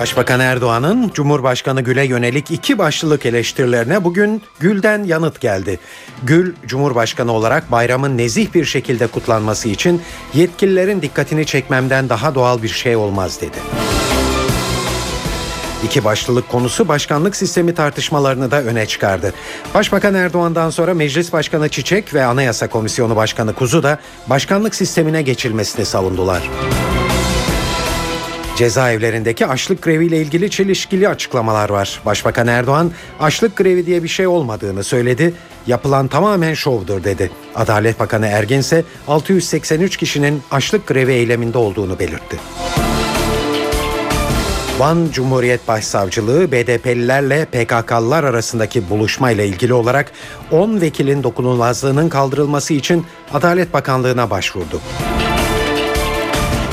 Başbakan Erdoğan'ın Cumhurbaşkanı Gül'e yönelik iki başlılık eleştirilerine bugün Gül'den yanıt geldi. Gül, Cumhurbaşkanı olarak bayramın nezih bir şekilde kutlanması için yetkililerin dikkatini çekmemden daha doğal bir şey olmaz dedi. İki başlılık konusu başkanlık sistemi tartışmalarını da öne çıkardı. Başbakan Erdoğan'dan sonra Meclis Başkanı Çiçek ve Anayasa Komisyonu Başkanı Kuzu da başkanlık sistemine geçilmesini savundular. Cezaevlerindeki açlık greviyle ilgili çelişkili açıklamalar var. Başbakan Erdoğan açlık grevi diye bir şey olmadığını söyledi. Yapılan tamamen şovdur dedi. Adalet Bakanı Ergin ise 683 kişinin açlık grevi eyleminde olduğunu belirtti. Van Cumhuriyet Başsavcılığı BDP'lilerle PKK'lılar arasındaki buluşmayla ilgili olarak 10 vekilin dokunulmazlığının kaldırılması için Adalet Bakanlığı'na başvurdu.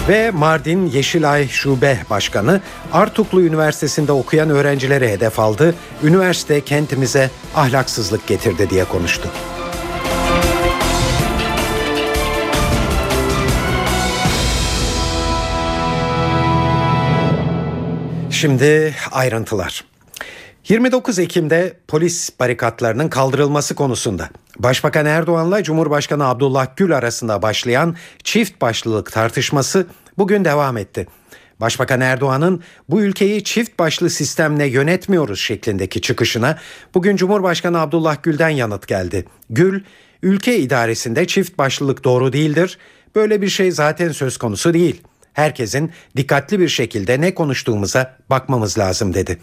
Ve Mardin Yeşilay Şube Başkanı Artuklu Üniversitesi'nde okuyan öğrencileri hedef aldı. Üniversite kentimize ahlaksızlık getirdi diye konuştu. Şimdi ayrıntılar. 29 Ekim'de polis barikatlarının kaldırılması konusunda Başbakan Erdoğan'la Cumhurbaşkanı Abdullah Gül arasında başlayan çift başlılık tartışması bugün devam etti. Başbakan Erdoğan'ın bu ülkeyi çift başlı sistemle yönetmiyoruz şeklindeki çıkışına bugün Cumhurbaşkanı Abdullah Gül'den yanıt geldi. Gül, ülke idaresinde çift başlılık doğru değildir. Böyle bir şey zaten söz konusu değil. Herkesin dikkatli bir şekilde ne konuştuğumuza bakmamız lazım dedi.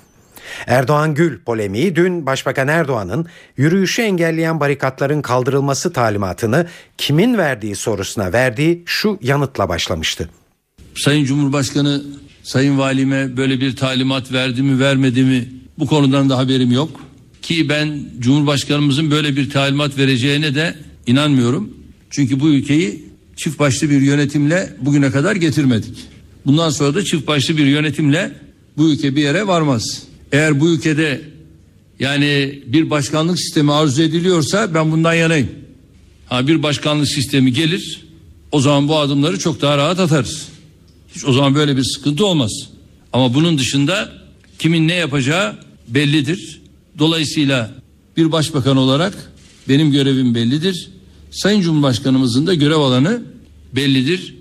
Erdoğan Gül polemiği dün Başbakan Erdoğan'ın yürüyüşü engelleyen barikatların kaldırılması talimatını kimin verdiği sorusuna verdiği şu yanıtla başlamıştı. Sayın Cumhurbaşkanı Sayın Valime böyle bir talimat verdi mi vermedi mi bu konudan da haberim yok. Ki ben Cumhurbaşkanımızın böyle bir talimat vereceğine de inanmıyorum. Çünkü bu ülkeyi çift başlı bir yönetimle bugüne kadar getirmedik. Bundan sonra da çift başlı bir yönetimle bu ülke bir yere varmaz. Eğer bu ülkede yani bir başkanlık sistemi arzu ediliyorsa ben bundan yanayım. Ha bir başkanlık sistemi gelir o zaman bu adımları çok daha rahat atarız. Hiç o zaman böyle bir sıkıntı olmaz. Ama bunun dışında kimin ne yapacağı bellidir. Dolayısıyla bir başbakan olarak benim görevim bellidir. Sayın Cumhurbaşkanımızın da görev alanı bellidir.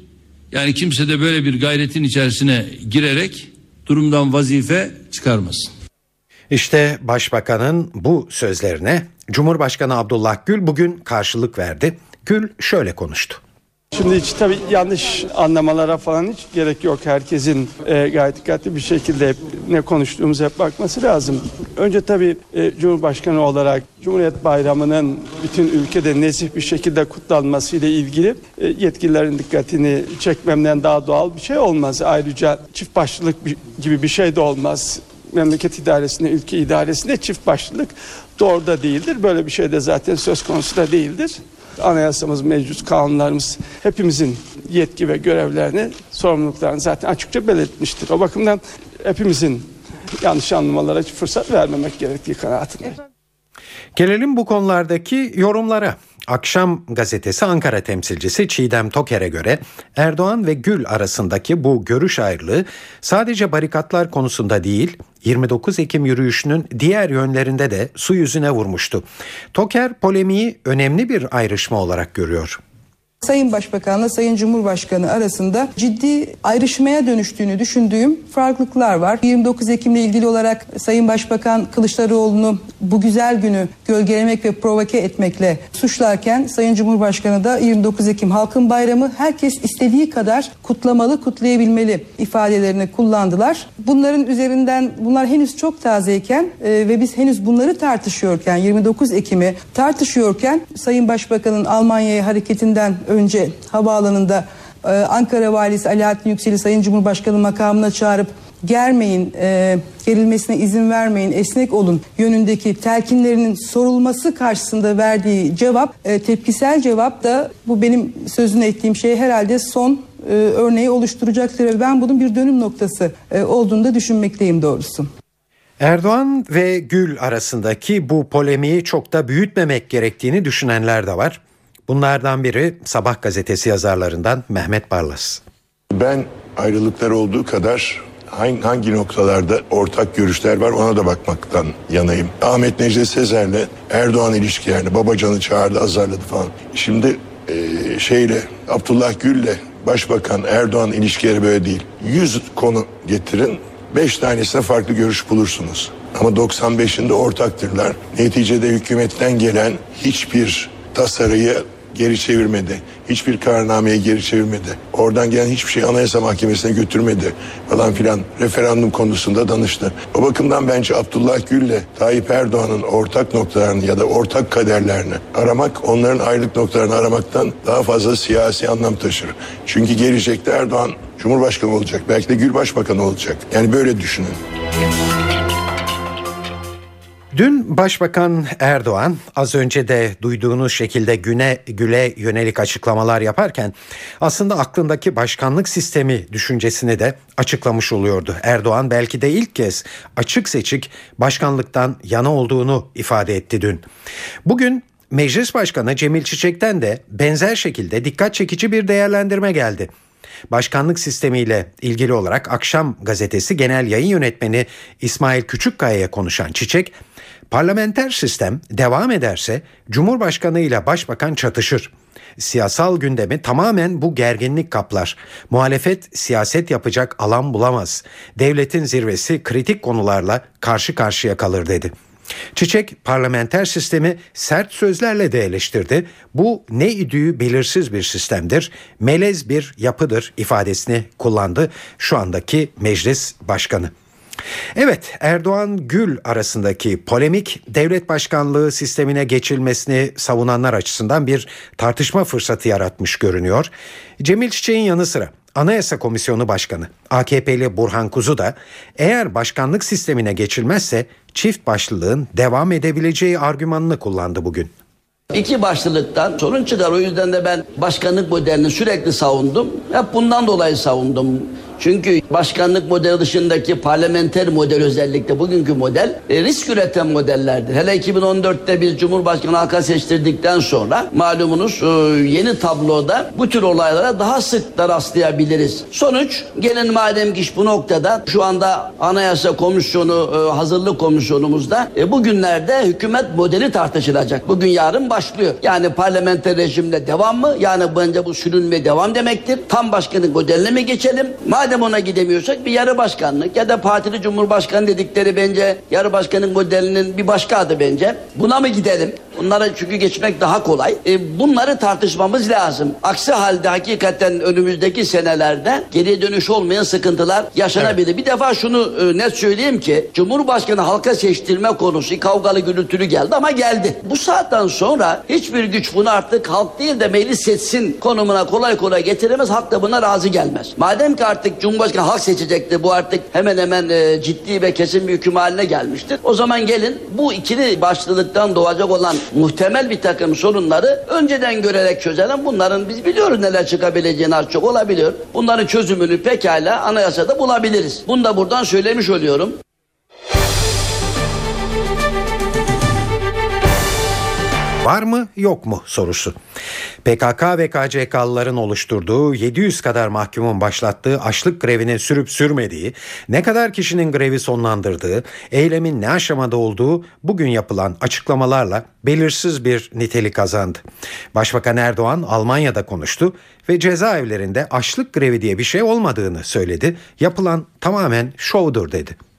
Yani kimse de böyle bir gayretin içerisine girerek durumdan vazife çıkarmasın. İşte Başbakanın bu sözlerine Cumhurbaşkanı Abdullah Gül bugün karşılık verdi. Gül şöyle konuştu. Şimdi hiç tabii yanlış anlamalara falan hiç gerek yok. Herkesin e, gayet dikkatli bir şekilde hep ne konuştuğumuza hep bakması lazım. Önce tabii e, Cumhurbaşkanı olarak Cumhuriyet Bayramı'nın bütün ülkede nezih bir şekilde kutlanması ile ilgili e, yetkililerin dikkatini çekmemden daha doğal bir şey olmaz. Ayrıca çift başlılık gibi bir şey de olmaz memleket idaresinde, ülke idaresinde çift başlılık doğru da değildir. Böyle bir şey de zaten söz konusu da değildir. Anayasamız, mevcut kanunlarımız hepimizin yetki ve görevlerini, sorumluluklarını zaten açıkça belirtmiştir. O bakımdan hepimizin yanlış anlamalara fırsat vermemek gerektiği kanaatindeyim. Gelelim bu konulardaki yorumlara. Akşam gazetesi Ankara temsilcisi Çiğdem Toker'e göre Erdoğan ve Gül arasındaki bu görüş ayrılığı sadece barikatlar konusunda değil 29 Ekim yürüyüşünün diğer yönlerinde de su yüzüne vurmuştu. Toker polemiği önemli bir ayrışma olarak görüyor. Sayın Başbakanla Sayın Cumhurbaşkanı arasında ciddi ayrışmaya dönüştüğünü düşündüğüm farklılıklar var. 29 Ekim'le ilgili olarak Sayın Başbakan Kılıçdaroğlu'nu bu güzel günü gölgelemek ve provoke etmekle suçlarken Sayın Cumhurbaşkanı da 29 Ekim Halkın Bayramı herkes istediği kadar kutlamalı, kutlayabilmeli ifadelerini kullandılar. Bunların üzerinden bunlar henüz çok tazeyken e, ve biz henüz bunları tartışıyorken 29 Ekim'i tartışıyorken Sayın Başbakan'ın Almanya'ya hareketinden önce havaalanında e, Ankara Valisi Alaaddin Yüksel'i Sayın Cumhurbaşkanı makamına çağırıp germeyin, e, gerilmesine izin vermeyin, esnek olun yönündeki telkinlerinin sorulması karşısında verdiği cevap, e, tepkisel cevap da bu benim sözünü ettiğim şey herhalde son e, örneği oluşturacaktır ve ben bunun bir dönüm noktası e, olduğunu da düşünmekteyim doğrusu. Erdoğan ve Gül arasındaki bu polemiği çok da büyütmemek gerektiğini düşünenler de var. Bunlardan biri Sabah gazetesi yazarlarından Mehmet Barlas. Ben ayrılıklar olduğu kadar hangi, noktalarda ortak görüşler var ona da bakmaktan yanayım. Ahmet Necdet Sezer'le Erdoğan ilişkilerini Babacan'ı çağırdı azarladı falan. Şimdi e, şeyle Abdullah Gül'le Başbakan Erdoğan ilişkileri böyle değil. 100 konu getirin 5 tanesine farklı görüş bulursunuz. Ama 95'inde ortaktırlar. Neticede hükümetten gelen hiçbir tasarıyı geri çevirmedi. Hiçbir kararnameyi geri çevirmedi. Oradan gelen hiçbir şey Anayasa Mahkemesi'ne götürmedi falan filan. Referandum konusunda danıştı. O bakımdan bence Abdullah Gül'le Tayyip Erdoğan'ın ortak noktalarını ya da ortak kaderlerini aramak onların ayrılık noktalarını aramaktan daha fazla siyasi anlam taşır. Çünkü gelecekte Erdoğan Cumhurbaşkanı olacak. Belki de Gül Başbakan olacak. Yani böyle düşünün. Dün Başbakan Erdoğan az önce de duyduğunuz şekilde güne güle yönelik açıklamalar yaparken aslında aklındaki başkanlık sistemi düşüncesini de açıklamış oluyordu. Erdoğan belki de ilk kez açık seçik başkanlıktan yana olduğunu ifade etti dün. Bugün Meclis Başkanı Cemil Çiçek'ten de benzer şekilde dikkat çekici bir değerlendirme geldi. Başkanlık sistemiyle ilgili olarak Akşam Gazetesi Genel Yayın Yönetmeni İsmail Küçükkaya'ya konuşan Çiçek, parlamenter sistem devam ederse Cumhurbaşkanı ile Başbakan çatışır. Siyasal gündemi tamamen bu gerginlik kaplar. Muhalefet siyaset yapacak alan bulamaz. Devletin zirvesi kritik konularla karşı karşıya kalır dedi. Çiçek parlamenter sistemi sert sözlerle de eleştirdi. Bu ne idüğü belirsiz bir sistemdir, melez bir yapıdır ifadesini kullandı şu andaki meclis başkanı. Evet Erdoğan Gül arasındaki polemik devlet başkanlığı sistemine geçilmesini savunanlar açısından bir tartışma fırsatı yaratmış görünüyor. Cemil Çiçek'in yanı sıra Anayasa Komisyonu Başkanı AKP'li Burhan Kuzu da eğer başkanlık sistemine geçilmezse çift başlılığın devam edebileceği argümanını kullandı bugün. İki başlılıktan sorun çıkar. O yüzden de ben başkanlık modelini sürekli savundum. Hep bundan dolayı savundum. Çünkü başkanlık modeli dışındaki parlamenter model özellikle bugünkü model e, risk üreten modellerdir. Hele 2014'te biz Cumhurbaşkanı halka seçtirdikten sonra malumunuz e, yeni tabloda bu tür olaylara daha sık da rastlayabiliriz. Sonuç gelin madem ki bu noktada şu anda Anayasa Komisyonu e, hazırlık komisyonumuzda e, bugünlerde hükümet modeli tartışılacak. Bugün yarın başlıyor. Yani parlamenter rejimle devam mı? Yani bence bu sürünme devam demektir. Tam başkanlık modeline mi geçelim? Madem Madem ona gidemiyorsak bir yarı başkanlık ya da partili cumhurbaşkanı dedikleri bence yarı başkanlık modelinin bir başka adı bence. Buna mı gidelim? Bunlara çünkü geçmek daha kolay. E, bunları tartışmamız lazım. Aksi halde hakikaten önümüzdeki senelerde geriye dönüş olmayan sıkıntılar yaşanabilir. Evet. Bir defa şunu e, net söyleyeyim ki Cumhurbaşkanı halka seçtirme konusu kavgalı gürültülü geldi ama geldi. Bu saatten sonra hiçbir güç bunu artık halk değil de meclis seçsin konumuna kolay kolay getiremez. Halk da buna razı gelmez. Madem ki artık Cumhurbaşkanı halk seçecekti bu artık hemen hemen e, ciddi ve kesin bir hüküm haline gelmiştir. O zaman gelin bu ikili başlılıktan doğacak olan muhtemel bir takım sorunları önceden görerek çözelim. Bunların biz biliyoruz neler çıkabileceğini az çok olabiliyor. Bunların çözümünü pekala anayasada bulabiliriz. Bunu da buradan söylemiş oluyorum. Var mı yok mu sorusu. PKK ve KCK'lıların oluşturduğu 700 kadar mahkumun başlattığı açlık grevini sürüp sürmediği, ne kadar kişinin grevi sonlandırdığı, eylemin ne aşamada olduğu bugün yapılan açıklamalarla belirsiz bir nitelik kazandı. Başbakan Erdoğan Almanya'da konuştu ve cezaevlerinde açlık grevi diye bir şey olmadığını söyledi. Yapılan tamamen şovdur dedi.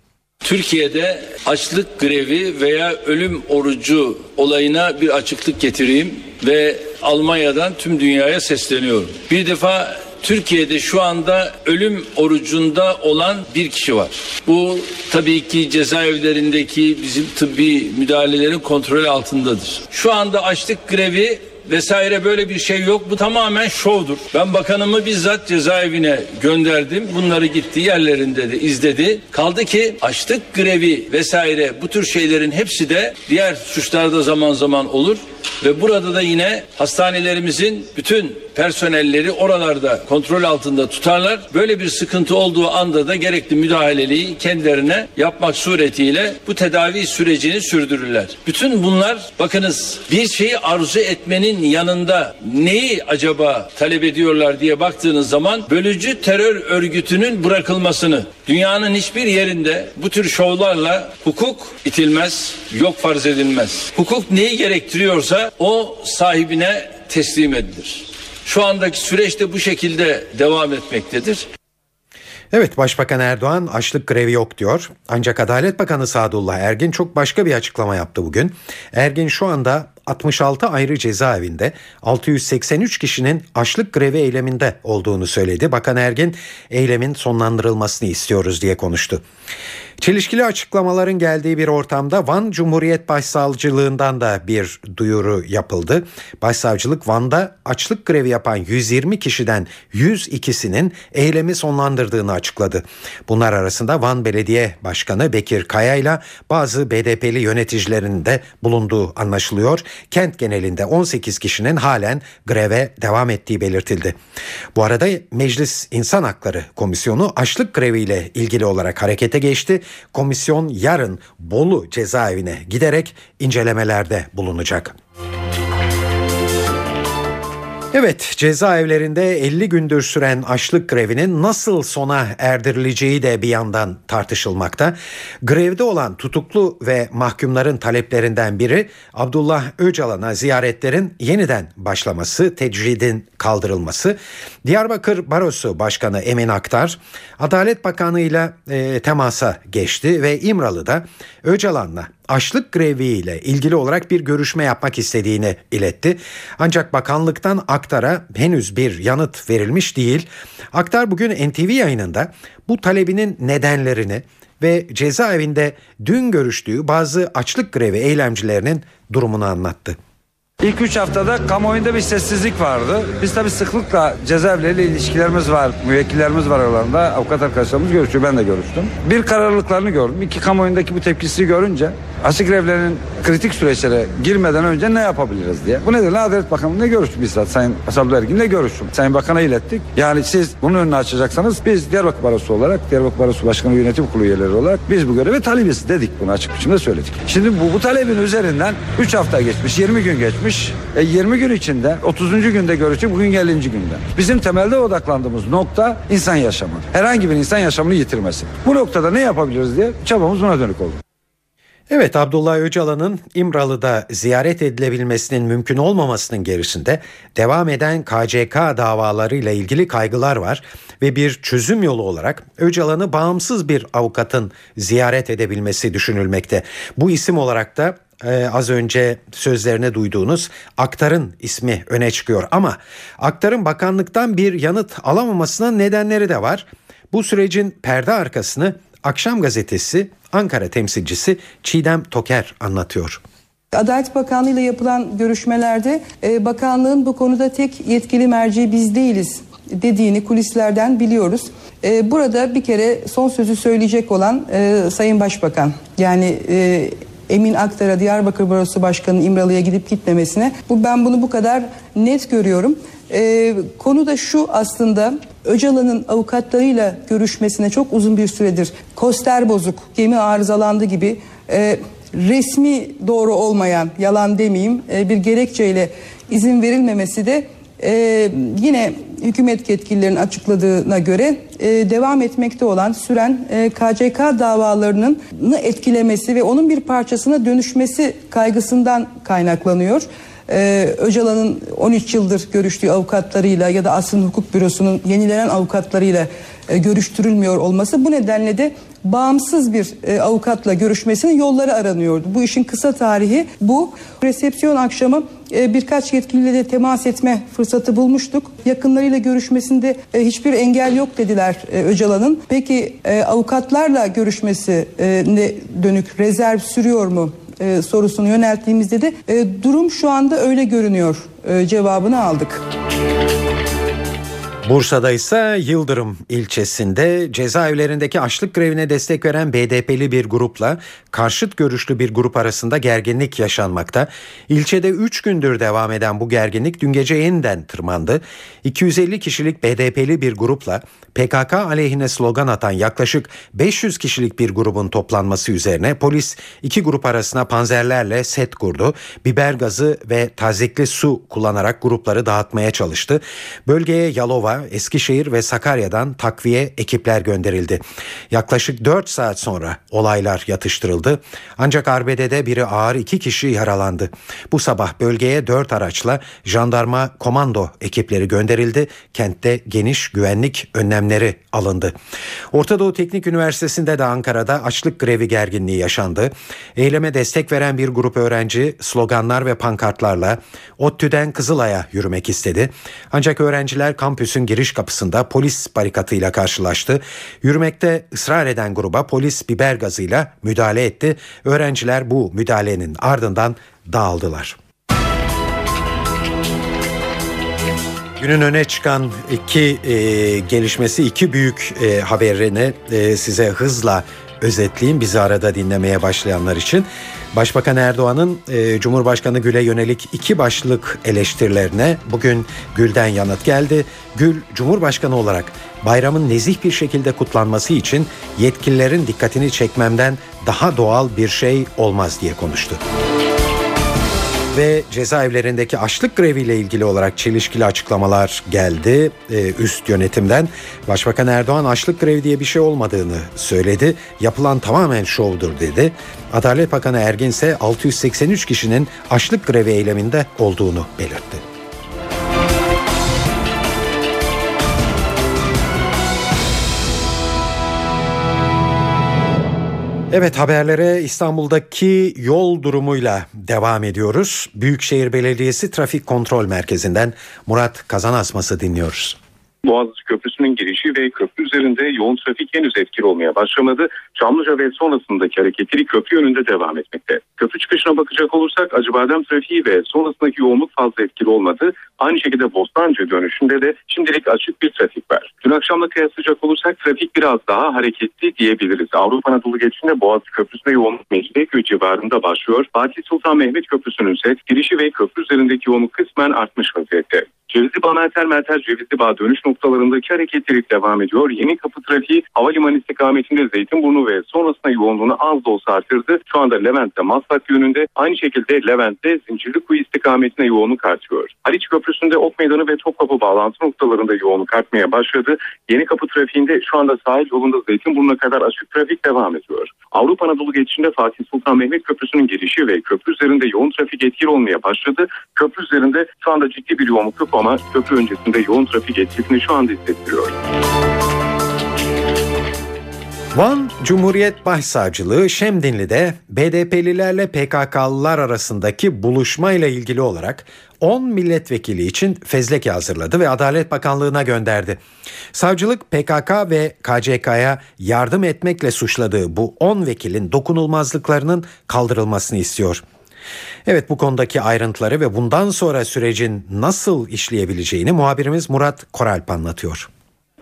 Türkiye'de açlık grevi veya ölüm orucu olayına bir açıklık getireyim ve Almanya'dan tüm dünyaya sesleniyorum. Bir defa Türkiye'de şu anda ölüm orucunda olan bir kişi var. Bu tabii ki cezaevlerindeki bizim tıbbi müdahalelerin kontrol altındadır. Şu anda açlık grevi vesaire böyle bir şey yok. Bu tamamen şovdur. Ben bakanımı bizzat cezaevine gönderdim. Bunları gitti yerlerinde de izledi. Kaldı ki açlık grevi vesaire bu tür şeylerin hepsi de diğer suçlarda zaman zaman olur. Ve burada da yine hastanelerimizin bütün personelleri oralarda kontrol altında tutarlar. Böyle bir sıkıntı olduğu anda da gerekli müdahaleliği kendilerine yapmak suretiyle bu tedavi sürecini sürdürürler. Bütün bunlar bakınız bir şeyi arzu etmenin yanında neyi acaba talep ediyorlar diye baktığınız zaman bölücü terör örgütünün bırakılmasını dünyanın hiçbir yerinde bu tür şovlarla hukuk itilmez, yok farz edilmez. Hukuk neyi gerektiriyorsa o sahibine teslim edilir. Şu andaki süreçte bu şekilde devam etmektedir. Evet Başbakan Erdoğan açlık grevi yok diyor. Ancak Adalet Bakanı Sadullah Ergin çok başka bir açıklama yaptı bugün. Ergin şu anda 66 ayrı cezaevinde 683 kişinin açlık grevi eyleminde olduğunu söyledi. Bakan Ergin eylemin sonlandırılmasını istiyoruz diye konuştu. Çelişkili açıklamaların geldiği bir ortamda Van Cumhuriyet Başsavcılığından da bir duyuru yapıldı. Başsavcılık Van'da açlık grevi yapan 120 kişiden 102'sinin eylemi sonlandırdığını açıkladı. Bunlar arasında Van Belediye Başkanı Bekir Kaya ile bazı BDP'li yöneticilerin de bulunduğu anlaşılıyor. Kent genelinde 18 kişinin halen greve devam ettiği belirtildi. Bu arada Meclis İnsan Hakları Komisyonu açlık greviyle ilgili olarak harekete geçti. Komisyon yarın Bolu cezaevine giderek incelemelerde bulunacak. Evet cezaevlerinde 50 gündür süren açlık grevinin nasıl sona erdirileceği de bir yandan tartışılmakta. Grevde olan tutuklu ve mahkumların taleplerinden biri Abdullah Öcalan'a ziyaretlerin yeniden başlaması, tecridin kaldırılması. Diyarbakır Barosu Başkanı Emin Aktar Adalet Bakanı ile e, temasa geçti ve İmralı'da Öcalan'la açlık greviyle ilgili olarak bir görüşme yapmak istediğini iletti. Ancak bakanlıktan Aktar'a henüz bir yanıt verilmiş değil. Aktar bugün NTV yayınında bu talebinin nedenlerini ve cezaevinde dün görüştüğü bazı açlık grevi eylemcilerinin durumunu anlattı. İlk üç haftada kamuoyunda bir sessizlik vardı. Biz tabii sıklıkla cezaevleriyle ilişkilerimiz var, müvekkillerimiz var aralarında. Avukat arkadaşlarımız görüşüyor, ben de görüştüm. Bir kararlılıklarını gördüm. İki kamuoyundaki bu tepkisini görünce açık grevlerin kritik süreçlere girmeden önce ne yapabiliriz diye. Bu nedenle Adalet Bakanı'nla görüştük bizzat. Sayın Asablı Ergin'le görüştüm. Sayın Bakan'a ilettik. Yani siz bunun önünü açacaksanız biz Diyarbakır Barosu olarak, Diyarbakır Barosu Başkanı Yönetim Kurulu üyeleri olarak biz bu göreve talibiz dedik bunu açık biçimde söyledik. Şimdi bu, bu talebin üzerinden 3 hafta geçmiş, 20 gün geçmiş. E 20 gün içinde 30. günde görüştük, bugün 50. günde. Bizim temelde odaklandığımız nokta insan yaşamı. Herhangi bir insan yaşamını yitirmesi. Bu noktada ne yapabiliriz diye çabamız buna dönük oldu. Evet Abdullah Öcalan'ın İmralı'da ziyaret edilebilmesinin mümkün olmamasının gerisinde devam eden KCK davalarıyla ilgili kaygılar var ve bir çözüm yolu olarak Öcalan'ı bağımsız bir avukatın ziyaret edebilmesi düşünülmekte. Bu isim olarak da ee, az önce sözlerini duyduğunuz Aktar'ın ismi öne çıkıyor ama Aktar'ın bakanlıktan bir yanıt alamamasının nedenleri de var. Bu sürecin perde arkasını Akşam Gazetesi Ankara temsilcisi Çiğdem Toker anlatıyor. Adalet Bakanlığı ile yapılan görüşmelerde e, bakanlığın bu konuda tek yetkili merci biz değiliz dediğini kulislerden biliyoruz. E, burada bir kere son sözü söyleyecek olan e, Sayın Başbakan yani e, Emin Aktar'a Diyarbakır Barosu Başkanı İmralı'ya gidip gitmemesine bu ben bunu bu kadar net görüyorum. Ee, konu da şu aslında Öcalan'ın avukatlarıyla görüşmesine çok uzun bir süredir koster bozuk, gemi arızalandı gibi e, resmi doğru olmayan, yalan demeyeyim e, bir gerekçeyle izin verilmemesi de e, yine hükümet yetkililerinin açıkladığına göre e, devam etmekte olan süren e, KCK davalarının etkilemesi ve onun bir parçasına dönüşmesi kaygısından kaynaklanıyor. Ee, Öcalan'ın 13 yıldır görüştüğü avukatlarıyla ya da Asrın Hukuk Bürosu'nun yenilenen avukatlarıyla e, görüştürülmüyor olması bu nedenle de bağımsız bir e, avukatla görüşmesinin yolları aranıyordu. Bu işin kısa tarihi bu. Resepsiyon akşamı e, birkaç yetkiliyle de temas etme fırsatı bulmuştuk. Yakınlarıyla görüşmesinde e, hiçbir engel yok dediler e, Öcalan'ın. Peki e, avukatlarla görüşmesi e, ne dönük rezerv sürüyor mu e, sorusunu yönelttiğimizde de e, durum şu anda öyle görünüyor e, cevabını aldık. Bursa'da ise Yıldırım ilçesinde cezaevlerindeki açlık grevine destek veren BDP'li bir grupla karşıt görüşlü bir grup arasında gerginlik yaşanmakta. İlçede 3 gündür devam eden bu gerginlik dün gece yeniden tırmandı. 250 kişilik BDP'li bir grupla PKK aleyhine slogan atan yaklaşık 500 kişilik bir grubun toplanması üzerine polis iki grup arasına panzerlerle set kurdu. Biber gazı ve tazikli su kullanarak grupları dağıtmaya çalıştı. Bölgeye Yalova, Eskişehir ve Sakarya'dan takviye ekipler gönderildi. Yaklaşık 4 saat sonra olaylar yatıştırıldı. Ancak arbedede biri ağır iki kişi yaralandı. Bu sabah bölgeye 4 araçla jandarma komando ekipleri gönderildi. Kentte geniş güvenlik önlemleri alındı. Orta Doğu Teknik Üniversitesi'nde de Ankara'da açlık grevi gerginliği yaşandı. Eyleme destek veren bir grup öğrenci sloganlar ve pankartlarla ODTÜ'den Kızılay'a yürümek istedi. Ancak öğrenciler kampüsün giriş kapısında polis barikatıyla karşılaştı. Yürümekte ısrar eden gruba polis biber gazıyla müdahale etti. Öğrenciler bu müdahalenin ardından dağıldılar. Günün öne çıkan iki e, gelişmesi, iki büyük e, haberini e, size hızla özetleyeyim bizi arada dinlemeye başlayanlar için. Başbakan Erdoğan'ın e, Cumhurbaşkanı Gül'e yönelik iki başlık eleştirilerine bugün Gül'den yanıt geldi. Gül, Cumhurbaşkanı olarak bayramın nezih bir şekilde kutlanması için yetkililerin dikkatini çekmemden daha doğal bir şey olmaz diye konuştu ve cezaevlerindeki açlık greviyle ilgili olarak çelişkili açıklamalar geldi e, üst yönetimden. Başbakan Erdoğan açlık grevi diye bir şey olmadığını söyledi. Yapılan tamamen şovdur dedi. Adalet Bakanı Ergin ise 683 kişinin açlık grevi eyleminde olduğunu belirtti. Evet haberlere İstanbul'daki yol durumuyla devam ediyoruz. Büyükşehir Belediyesi Trafik Kontrol Merkezi'nden Murat Kazanasmas'ı dinliyoruz. Boğaziçi Köprüsü'nün girişi ve köprü üzerinde yoğun trafik henüz etkili olmaya başlamadı. Çamlıca ve sonrasındaki hareketli köprü yönünde devam etmekte. Köprü çıkışına bakacak olursak Acıbadem trafiği ve sonrasındaki yoğunluk fazla etkili olmadı. Aynı şekilde Bostancı dönüşünde de şimdilik açık bir trafik var. Dün akşamla kıyaslayacak olursak trafik biraz daha hareketli diyebiliriz. Avrupa Anadolu geçişinde Boğaziçi Köprüsü'nde yoğunluk Mecidiyeköy civarında başlıyor. Fatih Sultan Mehmet Köprüsü'nün ise girişi ve köprü üzerindeki yoğunluk kısmen artmış vaziyette. Cevizli Bağ Merter Merter Cevizli Bağ dönüş noktalarındaki hareketlilik devam ediyor. Yeni kapı trafiği havalimanı istikametinde Zeytinburnu ve sonrasında yoğunluğunu az da olsa artırdı. Şu anda Levent'te Maslak yönünde aynı şekilde Levent'te Zincirlikuyu istikametine yoğunluk artıyor. Haliç Köprüsü'nde Ok Meydanı ve Topkapı bağlantı noktalarında yoğunluk artmaya başladı. Yeni kapı trafiğinde şu anda sahil yolunda Zeytinburnu'na kadar açık trafik devam ediyor. Avrupa Anadolu geçişinde Fatih Sultan Mehmet Köprüsü'nün girişi ve köprü üzerinde yoğun trafik etkili olmaya başladı. Köprü üzerinde şu anda ciddi bir yoğunluk yok ama köprü öncesinde yoğun trafik etkisini şu anda hissettiriyor. Van Cumhuriyet Başsavcılığı Şemdinli'de BDP'lilerle PKK'lılar arasındaki buluşmayla ilgili olarak 10 milletvekili için fezleke hazırladı ve Adalet Bakanlığı'na gönderdi. Savcılık PKK ve KCK'ya yardım etmekle suçladığı bu 10 vekilin dokunulmazlıklarının kaldırılmasını istiyor. Evet bu konudaki ayrıntıları ve bundan sonra sürecin nasıl işleyebileceğini muhabirimiz Murat Koralp anlatıyor.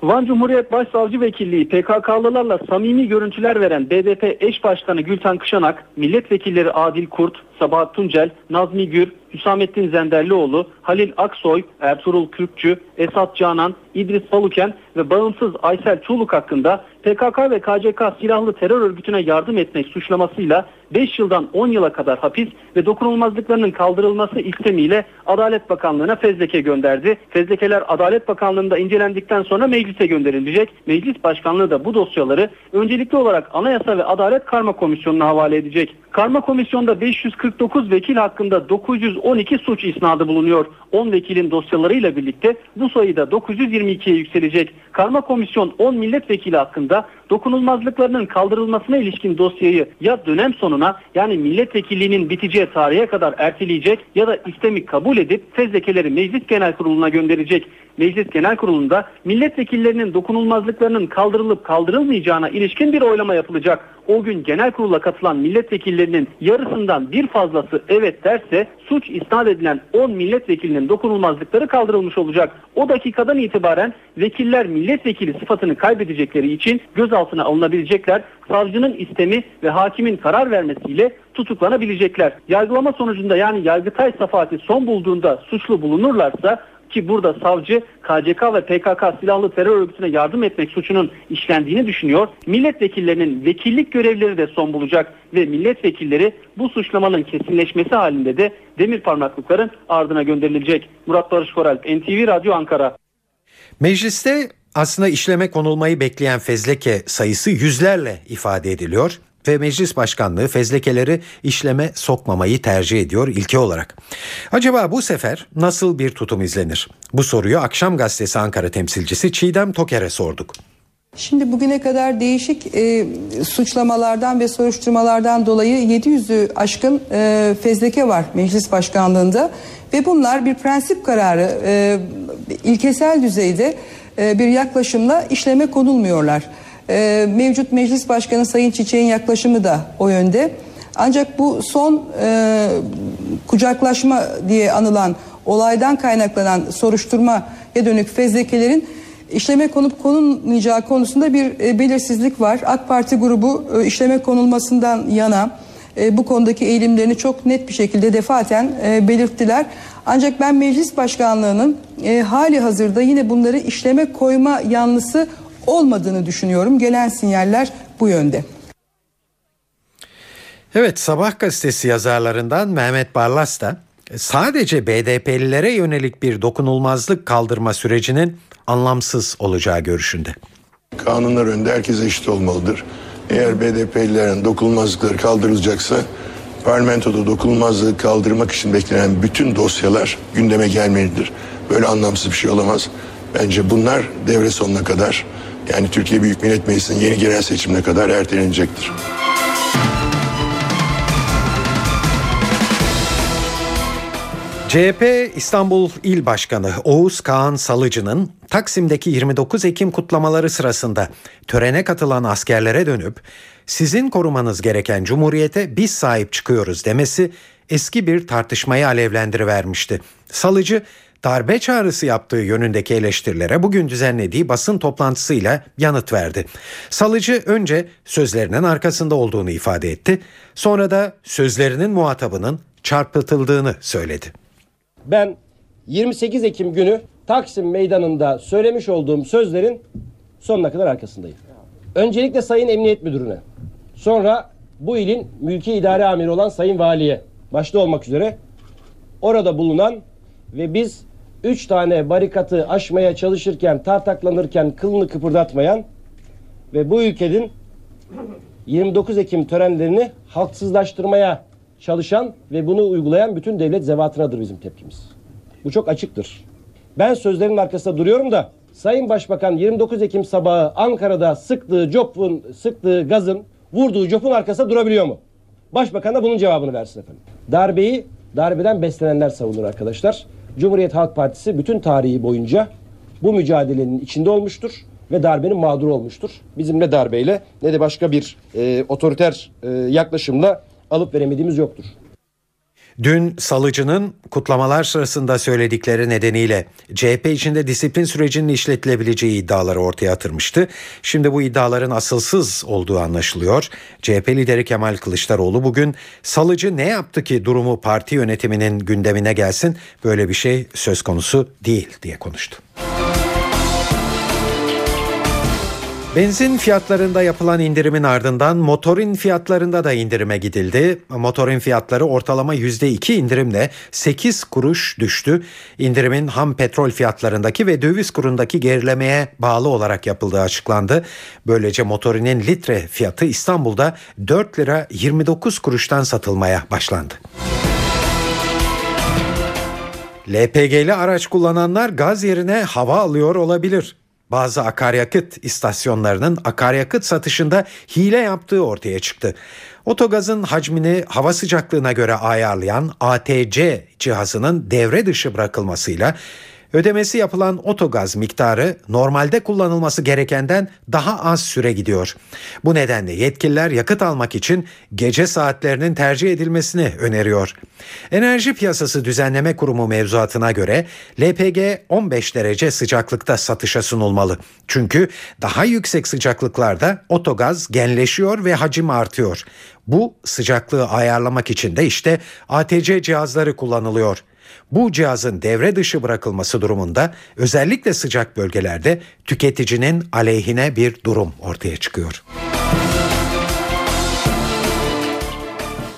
Van Cumhuriyet Başsavcı Vekilliği PKK'lılarla samimi görüntüler veren BDP eş başkanı Gülten Kışanak, milletvekilleri Adil Kurt, Sabahat Tuncel, Nazmi Gür, Hüsamettin Zenderlioğlu, Halil Aksoy, Ertuğrul Kürkçü, Esat Canan, İdris Baluken ve bağımsız Aysel Çoluk hakkında PKK ve KCK silahlı terör örgütüne yardım etmek suçlamasıyla 5 yıldan 10 yıla kadar hapis ve dokunulmazlıklarının kaldırılması istemiyle Adalet Bakanlığı'na fezleke gönderdi. Fezlekeler Adalet Bakanlığı'nda incelendikten sonra meclise gönderilecek. Meclis Başkanlığı da bu dosyaları öncelikli olarak Anayasa ve Adalet Karma Komisyonu'na havale edecek. Karma Komisyonu'nda 549 vekil hakkında 912 suç isnadı bulunuyor. 10 vekilin dosyalarıyla birlikte bu sayı da 922'ye yükselecek. Karma komisyon 10 milletvekili hakkında dokunulmazlıklarının kaldırılmasına ilişkin dosyayı ya dönem sonuna yani milletvekilliğinin biteceği tarihe kadar erteleyecek ya da istemi kabul edip fezlekeleri Meclis Genel Kurulu'na gönderecek. Meclis Genel Kurulu'nda milletvekillerinin dokunulmazlıklarının kaldırılıp kaldırılmayacağına ilişkin bir oylama yapılacak. O gün genel kurula katılan milletvekillerinin yarısından bir fazlası evet derse suç isnat edilen 10 milletvekilinin dokunulmazlıkları kaldırılmış olacak. O dakikadan itibaren vekiller milletvekili sıfatını kaybedecekleri için gözaltına alınabilecekler. Savcının istemi ve hakimin karar vermesiyle tutuklanabilecekler. Yargılama sonucunda yani Yargıtay safahati son bulduğunda suçlu bulunurlarsa ki burada savcı KCK ve PKK silahlı terör örgütüne yardım etmek suçunun işlendiğini düşünüyor. Milletvekillerinin vekillik görevleri de son bulacak ve milletvekilleri bu suçlamanın kesinleşmesi halinde de demir parmaklıkların ardına gönderilecek. Murat Barış Koralp, NTV Radyo Ankara. Mecliste aslında işleme konulmayı bekleyen fezleke sayısı yüzlerle ifade ediliyor ve meclis başkanlığı fezlekeleri işleme sokmamayı tercih ediyor ilke olarak. Acaba bu sefer nasıl bir tutum izlenir? Bu soruyu Akşam Gazetesi Ankara temsilcisi Çiğdem Toker'e sorduk. Şimdi bugüne kadar değişik e, suçlamalardan ve soruşturmalardan dolayı 700'ü aşkın e, fezleke var meclis başkanlığında ve bunlar bir prensip kararı e, ilkesel düzeyde bir yaklaşımla işleme konulmuyorlar. E, mevcut meclis başkanı Sayın Çiçek'in yaklaşımı da o yönde. Ancak bu son e, kucaklaşma diye anılan olaydan kaynaklanan soruşturmaya dönük fezlekelerin işleme konup konulmayacağı konusunda bir e, belirsizlik var. AK Parti grubu e, işleme konulmasından yana e, bu konudaki eğilimlerini çok net bir şekilde defaten e, belirttiler. Ancak ben meclis başkanlığının e, hali hazırda yine bunları işleme koyma yanlısı olmadığını düşünüyorum. Gelen sinyaller bu yönde. Evet Sabah gazetesi yazarlarından Mehmet Barlas da sadece BDP'lilere yönelik bir dokunulmazlık kaldırma sürecinin anlamsız olacağı görüşünde. Kanunlar önünde herkes eşit olmalıdır. Eğer BDP'lilerin dokunulmazlıkları kaldırılacaksa parlamentoda dokunulmazlığı kaldırmak için beklenen bütün dosyalar gündeme gelmelidir. Böyle anlamsız bir şey olamaz. Bence bunlar devre sonuna kadar yani Türkiye Büyük Millet Meclisi'nin yeni genel seçimine kadar ertelenecektir. CHP İstanbul İl Başkanı Oğuz Kağan Salıcı'nın Taksim'deki 29 Ekim kutlamaları sırasında törene katılan askerlere dönüp sizin korumanız gereken cumhuriyete biz sahip çıkıyoruz demesi eski bir tartışmayı alevlendirivermişti. Salıcı darbe çağrısı yaptığı yönündeki eleştirilere bugün düzenlediği basın toplantısıyla yanıt verdi. Salıcı önce sözlerinin arkasında olduğunu ifade etti. Sonra da sözlerinin muhatabının çarpıtıldığını söyledi. Ben 28 Ekim günü Taksim Meydanı'nda söylemiş olduğum sözlerin sonuna kadar arkasındayım. Öncelikle Sayın Emniyet Müdürü'ne, sonra bu ilin mülki idare amiri olan Sayın Valiye, başta olmak üzere orada bulunan ve biz üç tane barikatı aşmaya çalışırken, tartaklanırken kılını kıpırdatmayan ve bu ülkenin 29 Ekim törenlerini halksızlaştırmaya çalışan ve bunu uygulayan bütün devlet zevatınadır bizim tepkimiz. Bu çok açıktır. Ben sözlerin arkasında duruyorum da Sayın Başbakan 29 Ekim sabahı Ankara'da sıktığı copun, sıktığı gazın, vurduğu copun arkasında durabiliyor mu? Başbakan da bunun cevabını versin efendim. Darbeyi darbeden beslenenler savunur arkadaşlar. Cumhuriyet Halk Partisi bütün tarihi boyunca bu mücadelenin içinde olmuştur ve darbenin mağduru olmuştur. Bizim ne darbeyle ne de başka bir e, otoriter e, yaklaşımla alıp veremediğimiz yoktur. Dün Salıcı'nın kutlamalar sırasında söyledikleri nedeniyle CHP içinde disiplin sürecinin işletilebileceği iddiaları ortaya atırmıştı. Şimdi bu iddiaların asılsız olduğu anlaşılıyor. CHP lideri Kemal Kılıçdaroğlu bugün Salıcı ne yaptı ki durumu parti yönetiminin gündemine gelsin böyle bir şey söz konusu değil diye konuştu. Benzin fiyatlarında yapılan indirimin ardından motorin fiyatlarında da indirime gidildi. Motorin fiyatları ortalama %2 indirimle 8 kuruş düştü. İndirimin ham petrol fiyatlarındaki ve döviz kurundaki gerilemeye bağlı olarak yapıldığı açıklandı. Böylece motorinin litre fiyatı İstanbul'da 4 lira 29 kuruştan satılmaya başlandı. LPG'li araç kullananlar gaz yerine hava alıyor olabilir. Bazı akaryakıt istasyonlarının akaryakıt satışında hile yaptığı ortaya çıktı. Otogazın hacmini hava sıcaklığına göre ayarlayan ATC cihazının devre dışı bırakılmasıyla ödemesi yapılan otogaz miktarı normalde kullanılması gerekenden daha az süre gidiyor. Bu nedenle yetkililer yakıt almak için gece saatlerinin tercih edilmesini öneriyor. Enerji Piyasası Düzenleme Kurumu mevzuatına göre LPG 15 derece sıcaklıkta satışa sunulmalı. Çünkü daha yüksek sıcaklıklarda otogaz genleşiyor ve hacim artıyor. Bu sıcaklığı ayarlamak için de işte ATC cihazları kullanılıyor. Bu cihazın devre dışı bırakılması durumunda özellikle sıcak bölgelerde tüketicinin aleyhine bir durum ortaya çıkıyor.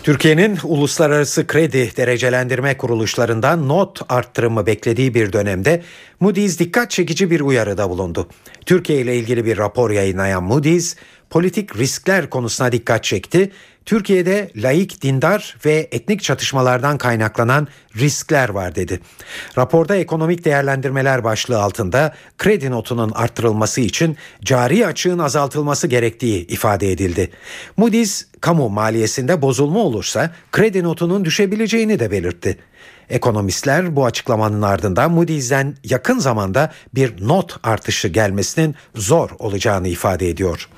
Türkiye'nin uluslararası kredi derecelendirme kuruluşlarından not arttırımı beklediği bir dönemde Moody's dikkat çekici bir uyarıda bulundu. Türkiye ile ilgili bir rapor yayınlayan Moody's, politik riskler konusuna dikkat çekti. Türkiye'de laik, dindar ve etnik çatışmalardan kaynaklanan riskler var dedi. Raporda ekonomik değerlendirmeler başlığı altında kredi notunun arttırılması için cari açığın azaltılması gerektiği ifade edildi. Moody's kamu maliyesinde bozulma olursa kredi notunun düşebileceğini de belirtti. Ekonomistler bu açıklamanın ardından Moody's'den yakın zamanda bir not artışı gelmesinin zor olacağını ifade ediyor.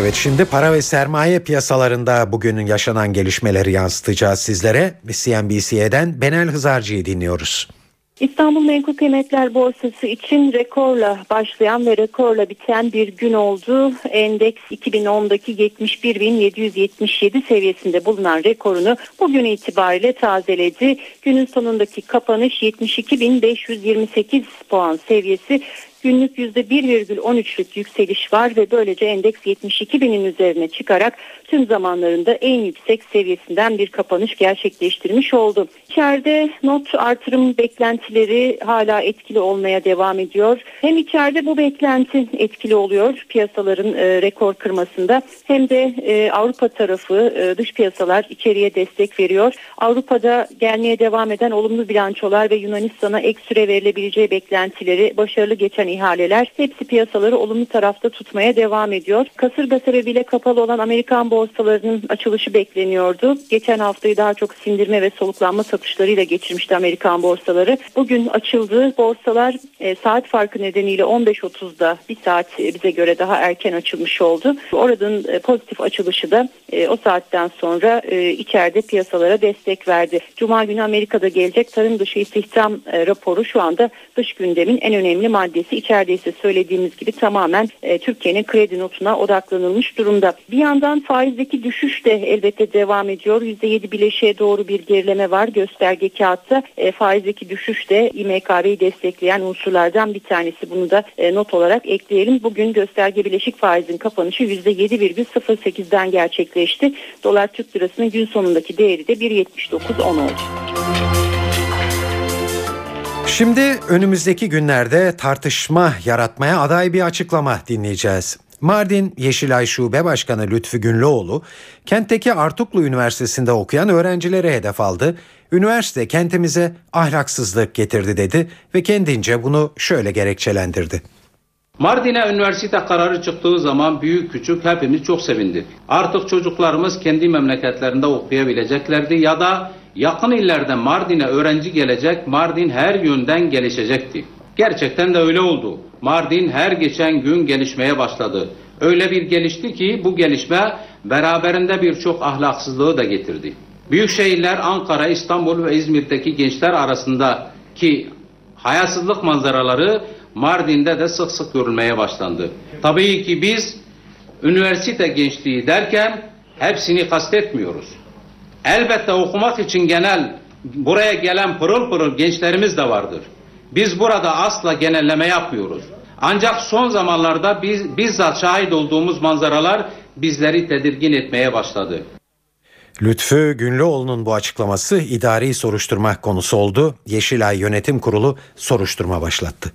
Evet şimdi para ve sermaye piyasalarında bugünün yaşanan gelişmeleri yansıtacağız sizlere. CNBC'den Benel Hızarcı'yı dinliyoruz. İstanbul Menkul Kıymetler Borsası için rekorla başlayan ve rekorla biten bir gün oldu. Endeks 2010'daki 71.777 seviyesinde bulunan rekorunu bugün itibariyle tazeledi. Günün sonundaki kapanış 72.528 puan seviyesi günlük %1,13'lük yükseliş var ve böylece endeks 72 binin üzerine çıkarak tüm zamanlarında en yüksek seviyesinden bir kapanış gerçekleştirmiş oldu. İçeride not artırım beklentileri hala etkili olmaya devam ediyor. Hem içeride bu beklenti etkili oluyor piyasaların e, rekor kırmasında hem de e, Avrupa tarafı e, dış piyasalar içeriye destek veriyor. Avrupa'da gelmeye devam eden olumlu bilançolar ve Yunanistan'a ek süre verilebileceği beklentileri başarılı geçen ihaleler hepsi piyasaları olumlu tarafta tutmaya devam ediyor. Kasırga sebebiyle kapalı olan Amerikan borsalarının açılışı bekleniyordu. Geçen haftayı daha çok sindirme ve soluklanma satışlarıyla geçirmişti Amerikan borsaları. Bugün açıldığı borsalar e, saat farkı nedeniyle 15.30'da bir saat e, bize göre daha erken açılmış oldu. Oradan e, pozitif açılışı da e, o saatten sonra e, içeride piyasalara destek verdi. Cuma günü Amerika'da gelecek tarım dışı istihdam e, raporu şu anda dış gündemin en önemli maddesi. İçeride ise söylediğimiz gibi tamamen e, Türkiye'nin kredi notuna odaklanılmış durumda. Bir yandan faizdeki düşüş de elbette devam ediyor. %7 bileşiğe doğru bir gerileme var gösterge kağıtta. E, faizdeki düşüş de İMKB'yi destekleyen unsurlardan bir tanesi. Bunu da e, not olarak ekleyelim. Bugün gösterge bileşik faizin kapanışı %7,08'den gerçekleşti. Dolar Türk lirasının gün sonundaki değeri de 1.79.10 oldu. Şimdi önümüzdeki günlerde tartışma yaratmaya aday bir açıklama dinleyeceğiz. Mardin Yeşilay Şube Başkanı Lütfü Günlüoğlu, kentteki Artuklu Üniversitesi'nde okuyan öğrencilere hedef aldı. Üniversite kentimize ahlaksızlık getirdi dedi ve kendince bunu şöyle gerekçelendirdi. Mardin'e üniversite kararı çıktığı zaman büyük küçük hepimiz çok sevindik. Artık çocuklarımız kendi memleketlerinde okuyabileceklerdi ya da yakın illerde Mardin'e öğrenci gelecek, Mardin her yönden gelişecekti. Gerçekten de öyle oldu. Mardin her geçen gün gelişmeye başladı. Öyle bir gelişti ki bu gelişme beraberinde birçok ahlaksızlığı da getirdi. Büyük şehirler Ankara, İstanbul ve İzmir'deki gençler arasındaki hayasızlık manzaraları Mardin'de de sık sık görülmeye başlandı. Tabii ki biz üniversite gençliği derken hepsini kastetmiyoruz. Elbette okumak için genel buraya gelen pırıl pırıl gençlerimiz de vardır. Biz burada asla genelleme yapmıyoruz. Ancak son zamanlarda biz bizzat şahit olduğumuz manzaralar bizleri tedirgin etmeye başladı. Lütfü Günlüoğlu'nun bu açıklaması idari soruşturma konusu oldu. Yeşilay Yönetim Kurulu soruşturma başlattı.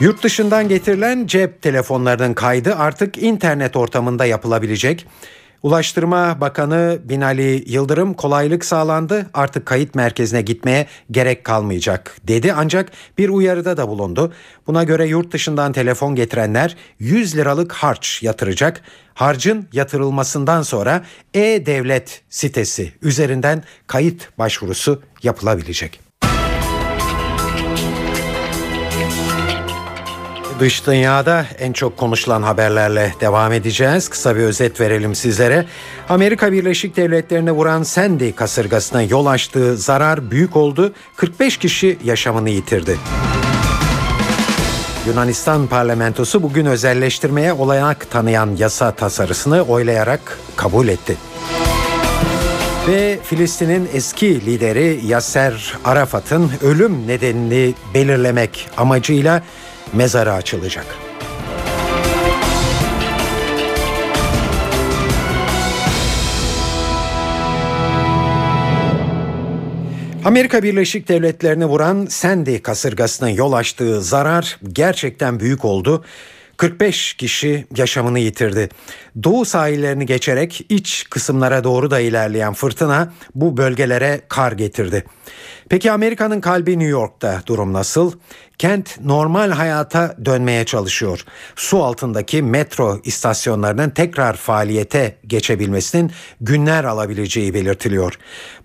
Yurt dışından getirilen cep telefonlarının kaydı artık internet ortamında yapılabilecek. Ulaştırma Bakanı Binali Yıldırım kolaylık sağlandı artık kayıt merkezine gitmeye gerek kalmayacak dedi ancak bir uyarıda da bulundu. Buna göre yurt dışından telefon getirenler 100 liralık harç yatıracak. Harcın yatırılmasından sonra e-devlet sitesi üzerinden kayıt başvurusu yapılabilecek. Dış dünyada en çok konuşulan haberlerle devam edeceğiz. Kısa bir özet verelim sizlere. Amerika Birleşik Devletleri'ne vuran Sandy kasırgasına yol açtığı zarar büyük oldu. 45 kişi yaşamını yitirdi. Yunanistan parlamentosu bugün özelleştirmeye olanak tanıyan yasa tasarısını oylayarak kabul etti. Ve Filistin'in eski lideri Yasser Arafat'ın ölüm nedenini belirlemek amacıyla mezarı açılacak. Amerika Birleşik Devletleri'ni vuran Sandy kasırgasının yol açtığı zarar gerçekten büyük oldu. 45 kişi yaşamını yitirdi. Doğu sahillerini geçerek iç kısımlara doğru da ilerleyen fırtına bu bölgelere kar getirdi. Peki Amerika'nın kalbi New York'ta durum nasıl? Kent normal hayata dönmeye çalışıyor. Su altındaki metro istasyonlarının tekrar faaliyete geçebilmesinin günler alabileceği belirtiliyor.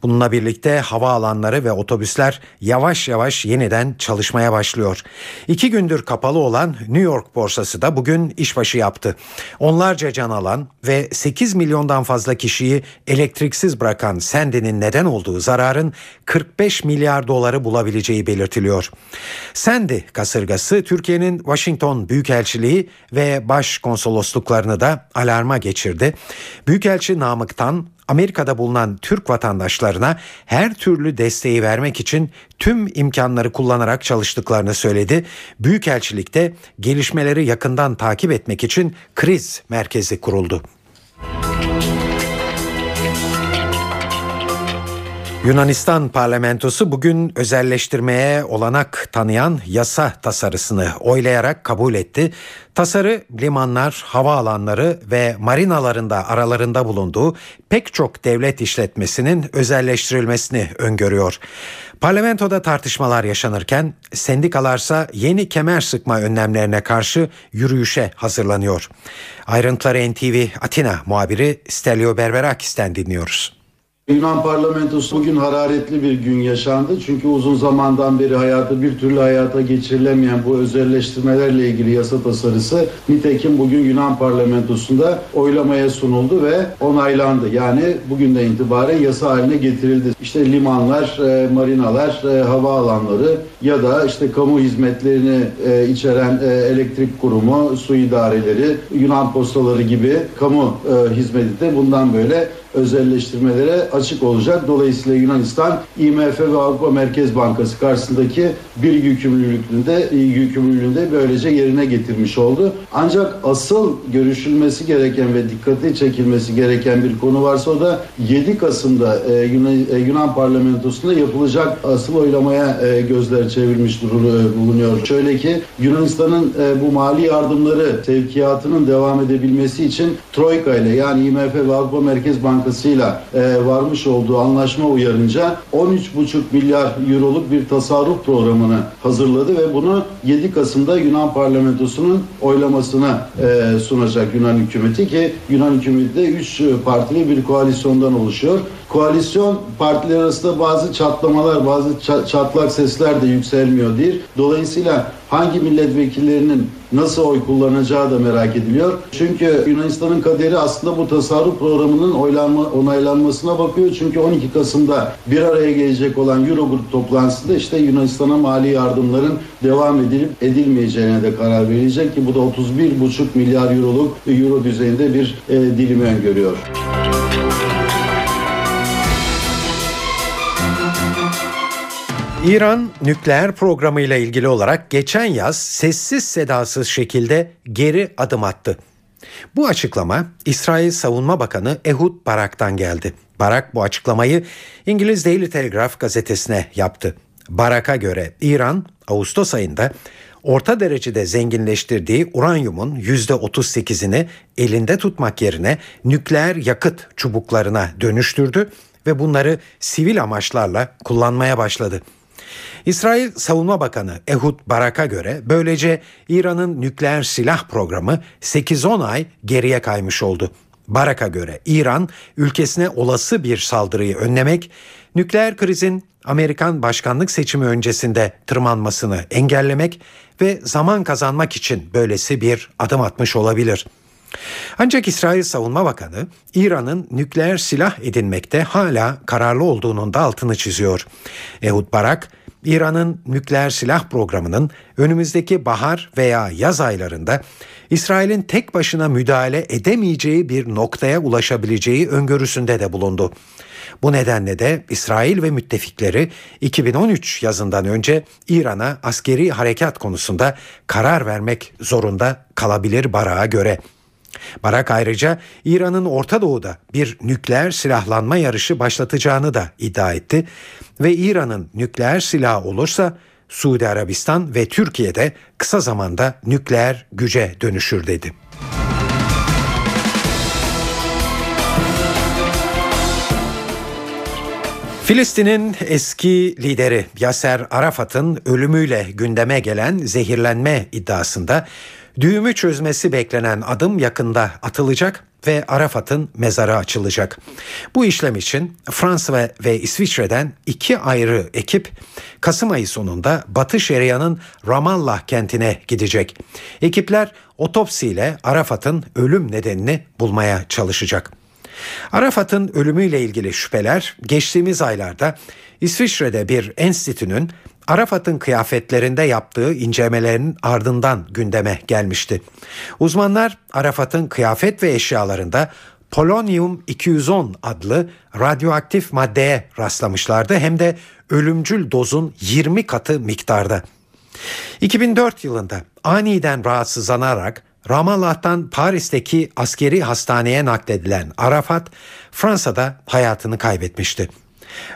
Bununla birlikte hava alanları ve otobüsler yavaş yavaş yeniden çalışmaya başlıyor. İki gündür kapalı olan New York borsası da bugün işbaşı yaptı. Onlarca can alan ve 8 milyondan fazla kişiyi elektriksiz bırakan Sandy'nin neden olduğu zararın 45 milyar doları bulabileceği belirtiliyor. Sandy kasırgası Türkiye'nin Washington Büyükelçiliği ve Başkonsolosluklarını da alarma geçirdi. Büyükelçi Namık'tan Amerika'da bulunan Türk vatandaşlarına her türlü desteği vermek için tüm imkanları kullanarak çalıştıklarını söyledi. Büyükelçilikte gelişmeleri yakından takip etmek için kriz merkezi kuruldu. Yunanistan parlamentosu bugün özelleştirmeye olanak tanıyan yasa tasarısını oylayarak kabul etti. Tasarı limanlar, havaalanları ve marinalarında aralarında bulunduğu pek çok devlet işletmesinin özelleştirilmesini öngörüyor. Parlamentoda tartışmalar yaşanırken sendikalarsa yeni kemer sıkma önlemlerine karşı yürüyüşe hazırlanıyor. Ayrıntıları NTV Atina muhabiri Stelio Berberakis'ten dinliyoruz. Yunan parlamentosu bugün hararetli bir gün yaşandı. Çünkü uzun zamandan beri hayatı bir türlü hayata geçirilemeyen bu özelleştirmelerle ilgili yasa tasarısı nitekim bugün Yunan parlamentosunda oylamaya sunuldu ve onaylandı. Yani bugünden itibaren yasa haline getirildi. İşte limanlar, e, marinalar, e, havaalanları ya da işte kamu hizmetlerini e, içeren elektrik kurumu, su idareleri, Yunan postaları gibi kamu hizmeti de bundan böyle özelleştirmelere açık olacak. Dolayısıyla Yunanistan IMF ve Avrupa Merkez Bankası karşısındaki bir yükümlülüğünde yükümlülüğünde böylece yerine getirmiş oldu. Ancak asıl görüşülmesi gereken ve dikkate çekilmesi gereken bir konu varsa o da 7 Kasım'da e, Yunan, e, Yunan parlamentosunda yapılacak asıl oylamaya e, gözler çevrilmiş bulunuyor. Şöyle ki Yunanistan'ın bu mali yardımları sevkiyatının devam edebilmesi için Troika ile yani IMF ve Avrupa Merkez Bankası Bankası'yla e, varmış olduğu anlaşma uyarınca 13,5 milyar euroluk bir tasarruf programını hazırladı ve bunu 7 Kasım'da Yunan parlamentosunun oylamasına e, sunacak Yunan hükümeti ki Yunan hükümeti de 3 partili bir koalisyondan oluşuyor. Koalisyon partiler arasında bazı çatlamalar, bazı çatlak sesler de yükselmiyor değil. Dolayısıyla hangi milletvekillerinin nasıl oy kullanacağı da merak ediliyor. Çünkü Yunanistan'ın kaderi aslında bu tasarruf programının oylanma, onaylanmasına bakıyor. Çünkü 12 Kasım'da bir araya gelecek olan Eurogrup toplantısında işte Yunanistan'a mali yardımların devam edilip edilmeyeceğine de karar verilecek ki bu da 31,5 milyar euroluk euro düzeyinde bir e, dilimi öngörüyor. İran nükleer programıyla ilgili olarak geçen yaz sessiz sedasız şekilde geri adım attı. Bu açıklama İsrail Savunma Bakanı Ehud Barak'tan geldi. Barak bu açıklamayı İngiliz Daily Telegraph gazetesine yaptı. Barak'a göre İran Ağustos ayında orta derecede zenginleştirdiği uranyumun %38'ini elinde tutmak yerine nükleer yakıt çubuklarına dönüştürdü ve bunları sivil amaçlarla kullanmaya başladı. İsrail Savunma Bakanı Ehud Barak'a göre böylece İran'ın nükleer silah programı 8-10 ay geriye kaymış oldu. Barak'a göre İran ülkesine olası bir saldırıyı önlemek, nükleer krizin Amerikan başkanlık seçimi öncesinde tırmanmasını engellemek ve zaman kazanmak için böylesi bir adım atmış olabilir. Ancak İsrail Savunma Bakanı İran'ın nükleer silah edinmekte hala kararlı olduğunun da altını çiziyor. Ehud Barak, İran'ın nükleer silah programının önümüzdeki bahar veya yaz aylarında İsrail'in tek başına müdahale edemeyeceği bir noktaya ulaşabileceği öngörüsünde de bulundu. Bu nedenle de İsrail ve müttefikleri 2013 yazından önce İran'a askeri harekat konusunda karar vermek zorunda kalabilir Barak'a göre. Barak ayrıca İran'ın Orta Doğu'da bir nükleer silahlanma yarışı başlatacağını da iddia etti ve İran'ın nükleer silahı olursa Suudi Arabistan ve Türkiye'de kısa zamanda nükleer güce dönüşür dedi. Filistin'in eski lideri Yaser Arafat'ın ölümüyle gündeme gelen zehirlenme iddiasında düğümü çözmesi beklenen adım yakında atılacak ve Arafat'ın mezarı açılacak. Bu işlem için Fransa ve, ve İsviçre'den iki ayrı ekip Kasım ayı sonunda Batı Şeria'nın Ramallah kentine gidecek. Ekipler otopsiyle Arafat'ın ölüm nedenini bulmaya çalışacak. Arafat'ın ölümüyle ilgili şüpheler geçtiğimiz aylarda İsviçre'de bir enstitünün Arafat'ın kıyafetlerinde yaptığı incelemelerin ardından gündeme gelmişti. Uzmanlar Arafat'ın kıyafet ve eşyalarında polonyum 210 adlı radyoaktif maddeye rastlamışlardı hem de ölümcül dozun 20 katı miktarda. 2004 yılında aniden rahatsızlanarak Ramallah'tan Paris'teki askeri hastaneye nakledilen Arafat Fransa'da hayatını kaybetmişti.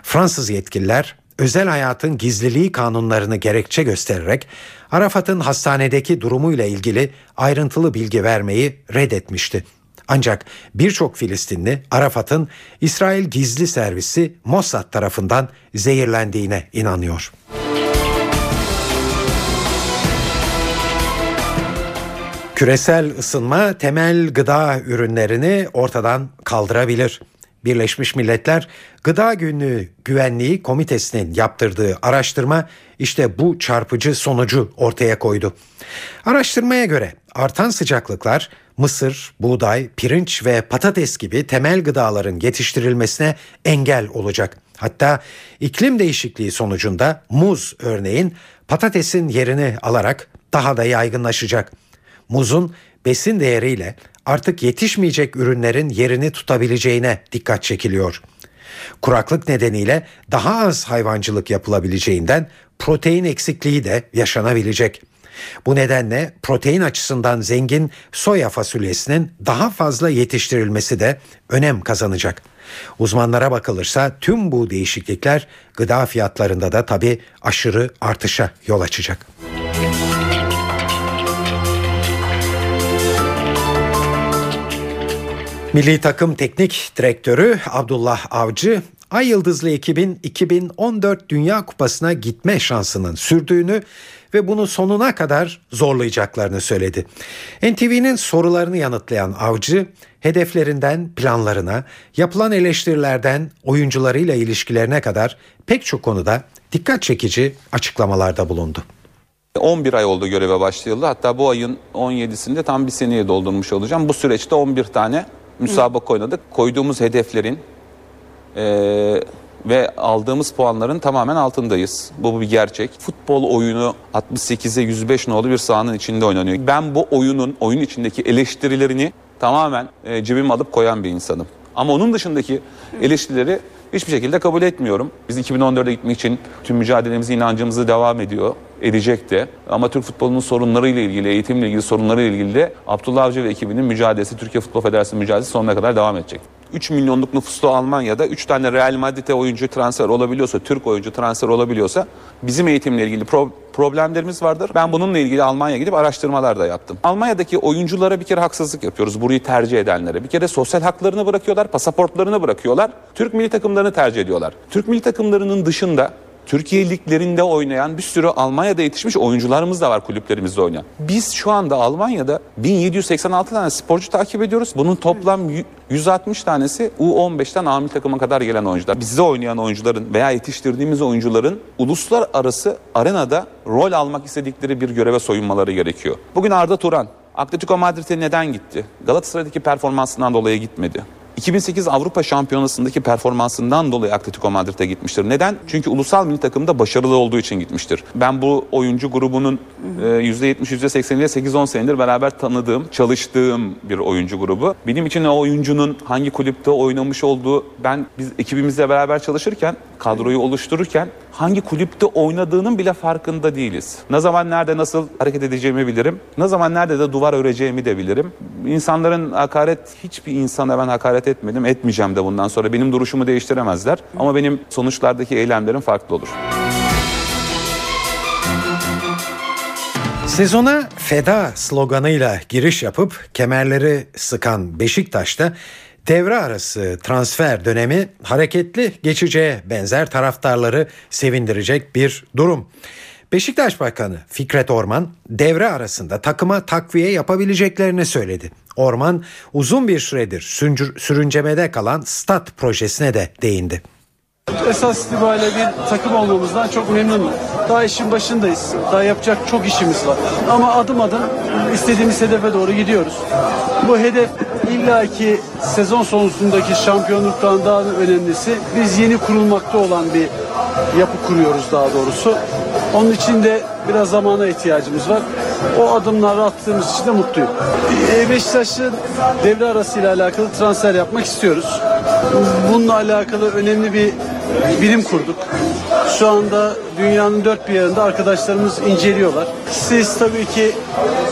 Fransız yetkililer özel hayatın gizliliği kanunlarını gerekçe göstererek Arafat'ın hastanedeki durumuyla ilgili ayrıntılı bilgi vermeyi reddetmişti. Ancak birçok Filistinli Arafat'ın İsrail gizli servisi Mossad tarafından zehirlendiğine inanıyor. Küresel ısınma temel gıda ürünlerini ortadan kaldırabilir. Birleşmiş Milletler Gıda Günlüğü Güvenliği Komitesi'nin yaptırdığı araştırma işte bu çarpıcı sonucu ortaya koydu. Araştırmaya göre artan sıcaklıklar mısır, buğday, pirinç ve patates gibi temel gıdaların yetiştirilmesine engel olacak. Hatta iklim değişikliği sonucunda muz örneğin patatesin yerini alarak daha da yaygınlaşacak. Muzun besin değeriyle artık yetişmeyecek ürünlerin yerini tutabileceğine dikkat çekiliyor. Kuraklık nedeniyle daha az hayvancılık yapılabileceğinden protein eksikliği de yaşanabilecek. Bu nedenle protein açısından zengin soya fasulyesinin daha fazla yetiştirilmesi de önem kazanacak. Uzmanlara bakılırsa tüm bu değişiklikler gıda fiyatlarında da tabii aşırı artışa yol açacak. Milli takım teknik direktörü Abdullah Avcı Ay Yıldızlı ekibin 2014 Dünya Kupası'na gitme şansının sürdüğünü ve bunu sonuna kadar zorlayacaklarını söyledi. NTV'nin sorularını yanıtlayan Avcı, hedeflerinden planlarına, yapılan eleştirilerden oyuncularıyla ilişkilerine kadar pek çok konuda dikkat çekici açıklamalarda bulundu. 11 ay oldu göreve başlayalı. Hatta bu ayın 17'sinde tam bir seneye doldurmuş olacağım. Bu süreçte 11 tane müsabaka oynadık. Koyduğumuz hedeflerin e, ve aldığımız puanların tamamen altındayız. Bu bir gerçek. Futbol oyunu 68'e 105 nolu bir sahanın içinde oynanıyor. Ben bu oyunun, oyun içindeki eleştirilerini tamamen e, cebime alıp koyan bir insanım. Ama onun dışındaki eleştirileri hiçbir şekilde kabul etmiyorum. Biz 2014'e gitmek için tüm mücadelemizi, inancımızı devam ediyor, edecek de. Ama Türk futbolunun sorunlarıyla ilgili, eğitimle ilgili sorunlarıyla ilgili de Abdullah Avcı ve ekibinin mücadelesi, Türkiye Futbol Federasyonu mücadelesi sonuna kadar devam edecek. 3 milyonluk nüfuslu Almanya'da 3 tane Real Madrid'e oyuncu transfer olabiliyorsa, Türk oyuncu transfer olabiliyorsa bizim eğitimle ilgili pro- problemlerimiz vardır. Ben bununla ilgili Almanya'ya gidip araştırmalar da yaptım. Almanya'daki oyunculara bir kere haksızlık yapıyoruz. Burayı tercih edenlere. Bir kere sosyal haklarını bırakıyorlar, pasaportlarını bırakıyorlar. Türk milli takımlarını tercih ediyorlar. Türk milli takımlarının dışında Türkiye liglerinde oynayan bir sürü Almanya'da yetişmiş oyuncularımız da var kulüplerimizde oynayan. Biz şu anda Almanya'da 1786 tane sporcu takip ediyoruz. Bunun toplam yü- 160 tanesi U15'ten A milli takıma kadar gelen oyuncular. Bizde oynayan oyuncuların veya yetiştirdiğimiz oyuncuların uluslararası arenada rol almak istedikleri bir göreve soyunmaları gerekiyor. Bugün Arda Turan Atletico Madrid'e neden gitti? Galatasaray'daki performansından dolayı gitmedi. 2008 Avrupa Şampiyonası'ndaki performansından dolayı Atletico Madrid'e gitmiştir. Neden? Çünkü ulusal milli takımda başarılı olduğu için gitmiştir. Ben bu oyuncu grubunun e, %70, %80'iyle 8-10 senedir beraber tanıdığım, çalıştığım bir oyuncu grubu. Benim için o oyuncunun hangi kulüpte oynamış olduğu, ben biz ekibimizle beraber çalışırken, kadroyu oluştururken hangi kulüpte oynadığının bile farkında değiliz. Ne zaman nerede nasıl hareket edeceğimi bilirim. Ne zaman nerede de duvar öreceğimi de bilirim. İnsanların hakaret, hiçbir insana ben hakaret etmedim, etmeyeceğim de bundan sonra. Benim duruşumu değiştiremezler. Ama benim sonuçlardaki eylemlerim farklı olur. Sezona feda sloganıyla giriş yapıp kemerleri sıkan Beşiktaş'ta devre arası transfer dönemi hareketli geçeceğe benzer taraftarları sevindirecek bir durum. Beşiktaş Başkanı Fikret Orman devre arasında takıma takviye yapabileceklerini söyledi. Orman uzun bir süredir sürüncemede kalan stat projesine de değindi. Esas itibariyle bir takım olmamızdan çok memnunum. Daha işin başındayız. Daha yapacak çok işimiz var. Ama adım adım istediğimiz hedefe doğru gidiyoruz. Bu hedef illaki sezon sonundaki şampiyonluktan daha da önemlisi. Biz yeni kurulmakta olan bir yapı kuruyoruz daha doğrusu. Onun için de biraz zamana ihtiyacımız var. O adımları attığımız için de mutluyum. E, Beşiktaş'ın devre arasıyla alakalı transfer yapmak istiyoruz. Bununla alakalı önemli bir bilim kurduk. Şu anda dünyanın dört bir yanında arkadaşlarımız inceliyorlar. Siz tabii ki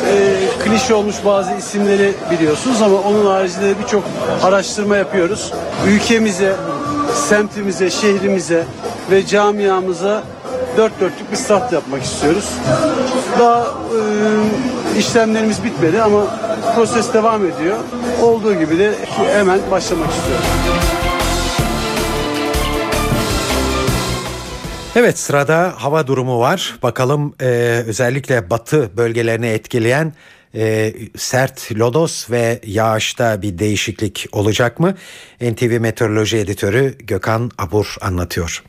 e, klişe olmuş bazı isimleri biliyorsunuz ama onun haricinde birçok araştırma yapıyoruz. Ülkemize, semtimize, şehrimize ve camiamıza dört dörtlük bir stat yapmak istiyoruz. Daha e, işlemlerimiz bitmedi ama proses devam ediyor. Olduğu gibi de hemen başlamak istiyoruz. Evet sırada hava durumu var. Bakalım e, özellikle batı bölgelerini etkileyen e, sert lodos ve yağışta bir değişiklik olacak mı? NTV Meteoroloji Editörü Gökhan Abur anlatıyor.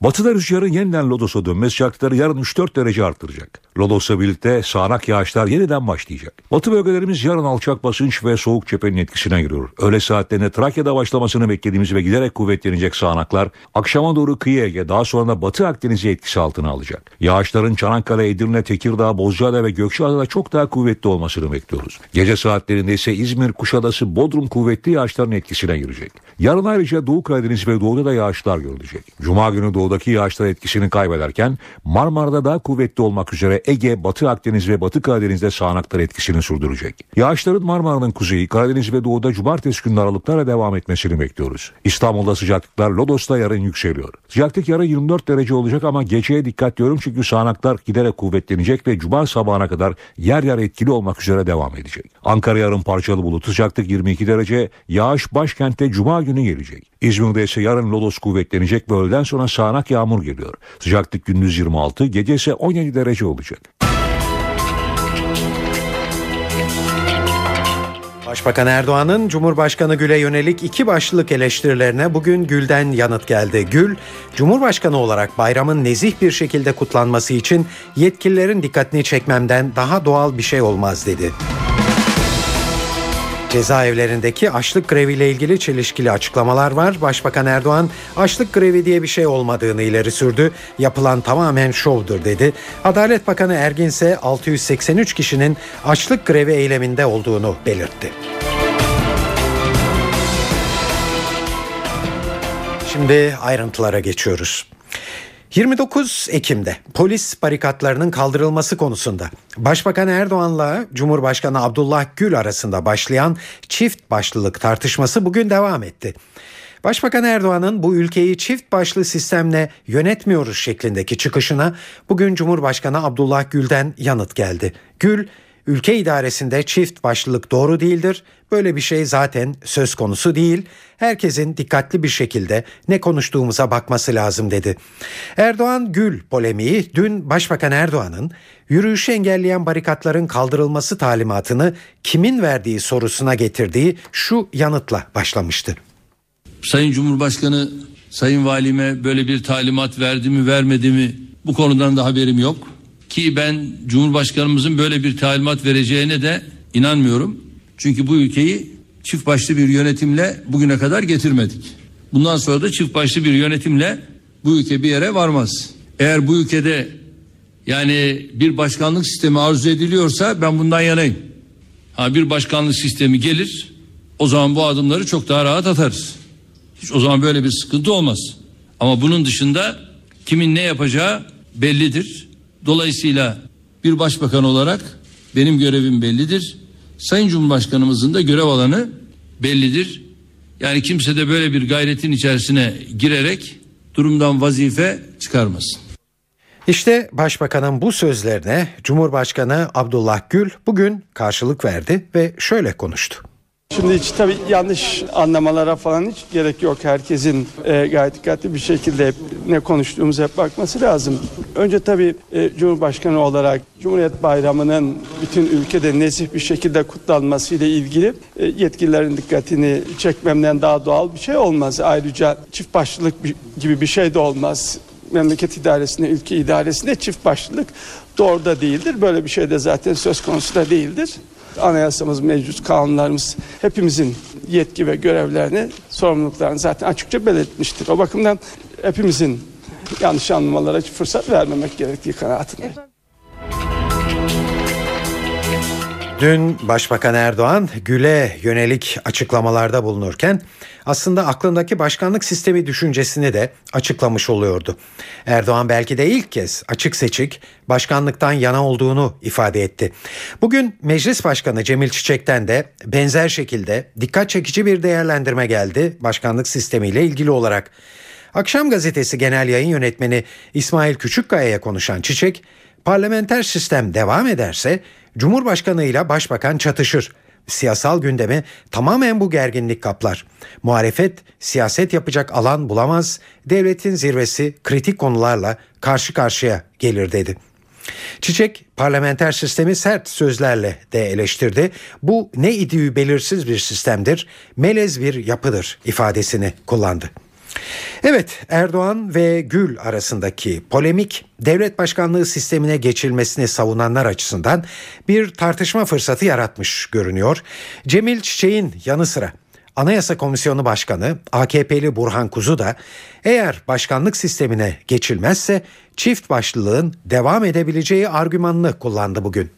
Batıda rüzgarın yeniden Lodos'a dönme sıcaklıkları yarın 3-4 derece arttıracak. Lodos'la birlikte sağanak yağışlar yeniden başlayacak. Batı bölgelerimiz yarın alçak basınç ve soğuk cephenin etkisine giriyor. Öğle saatlerinde Trakya'da başlamasını beklediğimiz ve giderek kuvvetlenecek sağanaklar akşama doğru kıyı Ege daha sonra da Batı Akdeniz'i etkisi altına alacak. Yağışların Çanakkale, Edirne, Tekirdağ, Bozcaada ve Gökçeada'da çok daha kuvvetli olmasını bekliyoruz. Gece saatlerinde ise İzmir, Kuşadası, Bodrum kuvvetli yağışların etkisine girecek. Yarın ayrıca Doğu Karadeniz ve Doğu'da da yağışlar görülecek. Cuma günü doğudaki yağışlar etkisini kaybederken Marmara'da daha kuvvetli olmak üzere Ege, Batı Akdeniz ve Batı Karadeniz'de sağanaklar etkisini sürdürecek. Yağışların Marmara'nın kuzeyi, Karadeniz ve Doğu'da cumartesi günü aralıklarla devam etmesini bekliyoruz. İstanbul'da sıcaklıklar Lodos'ta yarın yükseliyor. Sıcaklık yarın 24 derece olacak ama geceye dikkat diyorum çünkü sağanaklar giderek kuvvetlenecek ve cuma sabahına kadar yer yer etkili olmak üzere devam edecek. Ankara yarın parçalı bulut sıcaklık 22 derece, yağış başkentte cuma günü gelecek. İzmir'de ise yarın lodos kuvvetlenecek ve öğleden sonra sağanak yağmur geliyor. Sıcaklık gündüz 26, gece ise 17 derece olacak. Başbakan Erdoğan'ın Cumhurbaşkanı Gül'e yönelik iki başlılık eleştirilerine bugün Gül'den yanıt geldi. Gül, Cumhurbaşkanı olarak bayramın nezih bir şekilde kutlanması için yetkililerin dikkatini çekmemden daha doğal bir şey olmaz dedi. Cezaevlerindeki açlık greviyle ilgili çelişkili açıklamalar var. Başbakan Erdoğan açlık grevi diye bir şey olmadığını ileri sürdü. Yapılan tamamen şovdur dedi. Adalet Bakanı Ergin ise 683 kişinin açlık grevi eyleminde olduğunu belirtti. Şimdi ayrıntılara geçiyoruz. 29 Ekim'de polis barikatlarının kaldırılması konusunda Başbakan Erdoğan'la Cumhurbaşkanı Abdullah Gül arasında başlayan çift başlılık tartışması bugün devam etti. Başbakan Erdoğan'ın bu ülkeyi çift başlı sistemle yönetmiyoruz şeklindeki çıkışına bugün Cumhurbaşkanı Abdullah Gül'den yanıt geldi. Gül, ülke idaresinde çift başlılık doğru değildir. Böyle bir şey zaten söz konusu değil. Herkesin dikkatli bir şekilde ne konuştuğumuza bakması lazım dedi. Erdoğan Gül polemiği dün Başbakan Erdoğan'ın yürüyüşü engelleyen barikatların kaldırılması talimatını kimin verdiği sorusuna getirdiği şu yanıtla başlamıştı. Sayın Cumhurbaşkanı Sayın Valime böyle bir talimat verdi mi vermedi mi bu konudan da haberim yok. Ki ben Cumhurbaşkanımızın böyle bir talimat vereceğine de inanmıyorum. Çünkü bu ülkeyi çift başlı bir yönetimle bugüne kadar getirmedik. Bundan sonra da çift başlı bir yönetimle bu ülke bir yere varmaz. Eğer bu ülkede yani bir başkanlık sistemi arzu ediliyorsa ben bundan yanayım. Ha bir başkanlık sistemi gelir o zaman bu adımları çok daha rahat atarız. Hiç o zaman böyle bir sıkıntı olmaz. Ama bunun dışında kimin ne yapacağı bellidir. Dolayısıyla bir başbakan olarak benim görevim bellidir. Sayın Cumhurbaşkanımızın da görev alanı bellidir. Yani kimse de böyle bir gayretin içerisine girerek durumdan vazife çıkarmasın. İşte Başbakanın bu sözlerine Cumhurbaşkanı Abdullah Gül bugün karşılık verdi ve şöyle konuştu. Şimdi hiç tabii yanlış anlamalara falan hiç gerek yok. Herkesin e, gayet dikkatli bir şekilde hep ne konuştuğumuza hep bakması lazım. Önce tabii e, Cumhurbaşkanı olarak Cumhuriyet Bayramı'nın bütün ülkede nezih bir şekilde kutlanması ile ilgili e, yetkililerin dikkatini çekmemden daha doğal bir şey olmaz. Ayrıca çift başlılık bir- gibi bir şey de olmaz. Memleket idaresinde, ülke idaresinde çift başlılık doğru da değildir. Böyle bir şey de zaten söz konusu da değildir. Anayasamız, mevcut kanunlarımız hepimizin yetki ve görevlerini, sorumluluklarını zaten açıkça belirtmiştir. O bakımdan hepimizin yanlış anlamalara fırsat vermemek gerektiği kanaatindeyim. Dün Başbakan Erdoğan Gül'e yönelik açıklamalarda bulunurken aslında aklındaki başkanlık sistemi düşüncesini de açıklamış oluyordu. Erdoğan belki de ilk kez açık seçik başkanlıktan yana olduğunu ifade etti. Bugün Meclis Başkanı Cemil Çiçek'ten de benzer şekilde dikkat çekici bir değerlendirme geldi başkanlık sistemiyle ilgili olarak. Akşam gazetesi genel yayın yönetmeni İsmail Küçükkaya'ya konuşan Çiçek, parlamenter sistem devam ederse Cumhurbaşkanı ile Başbakan çatışır. Siyasal gündemi tamamen bu gerginlik kaplar. Muhalefet siyaset yapacak alan bulamaz, devletin zirvesi kritik konularla karşı karşıya gelir dedi. Çiçek parlamenter sistemi sert sözlerle de eleştirdi. Bu ne idüğü belirsiz bir sistemdir, melez bir yapıdır ifadesini kullandı. Evet Erdoğan ve Gül arasındaki polemik devlet başkanlığı sistemine geçilmesini savunanlar açısından bir tartışma fırsatı yaratmış görünüyor. Cemil Çiçek'in yanı sıra Anayasa Komisyonu Başkanı AKP'li Burhan Kuzu da eğer başkanlık sistemine geçilmezse çift başlılığın devam edebileceği argümanını kullandı bugün.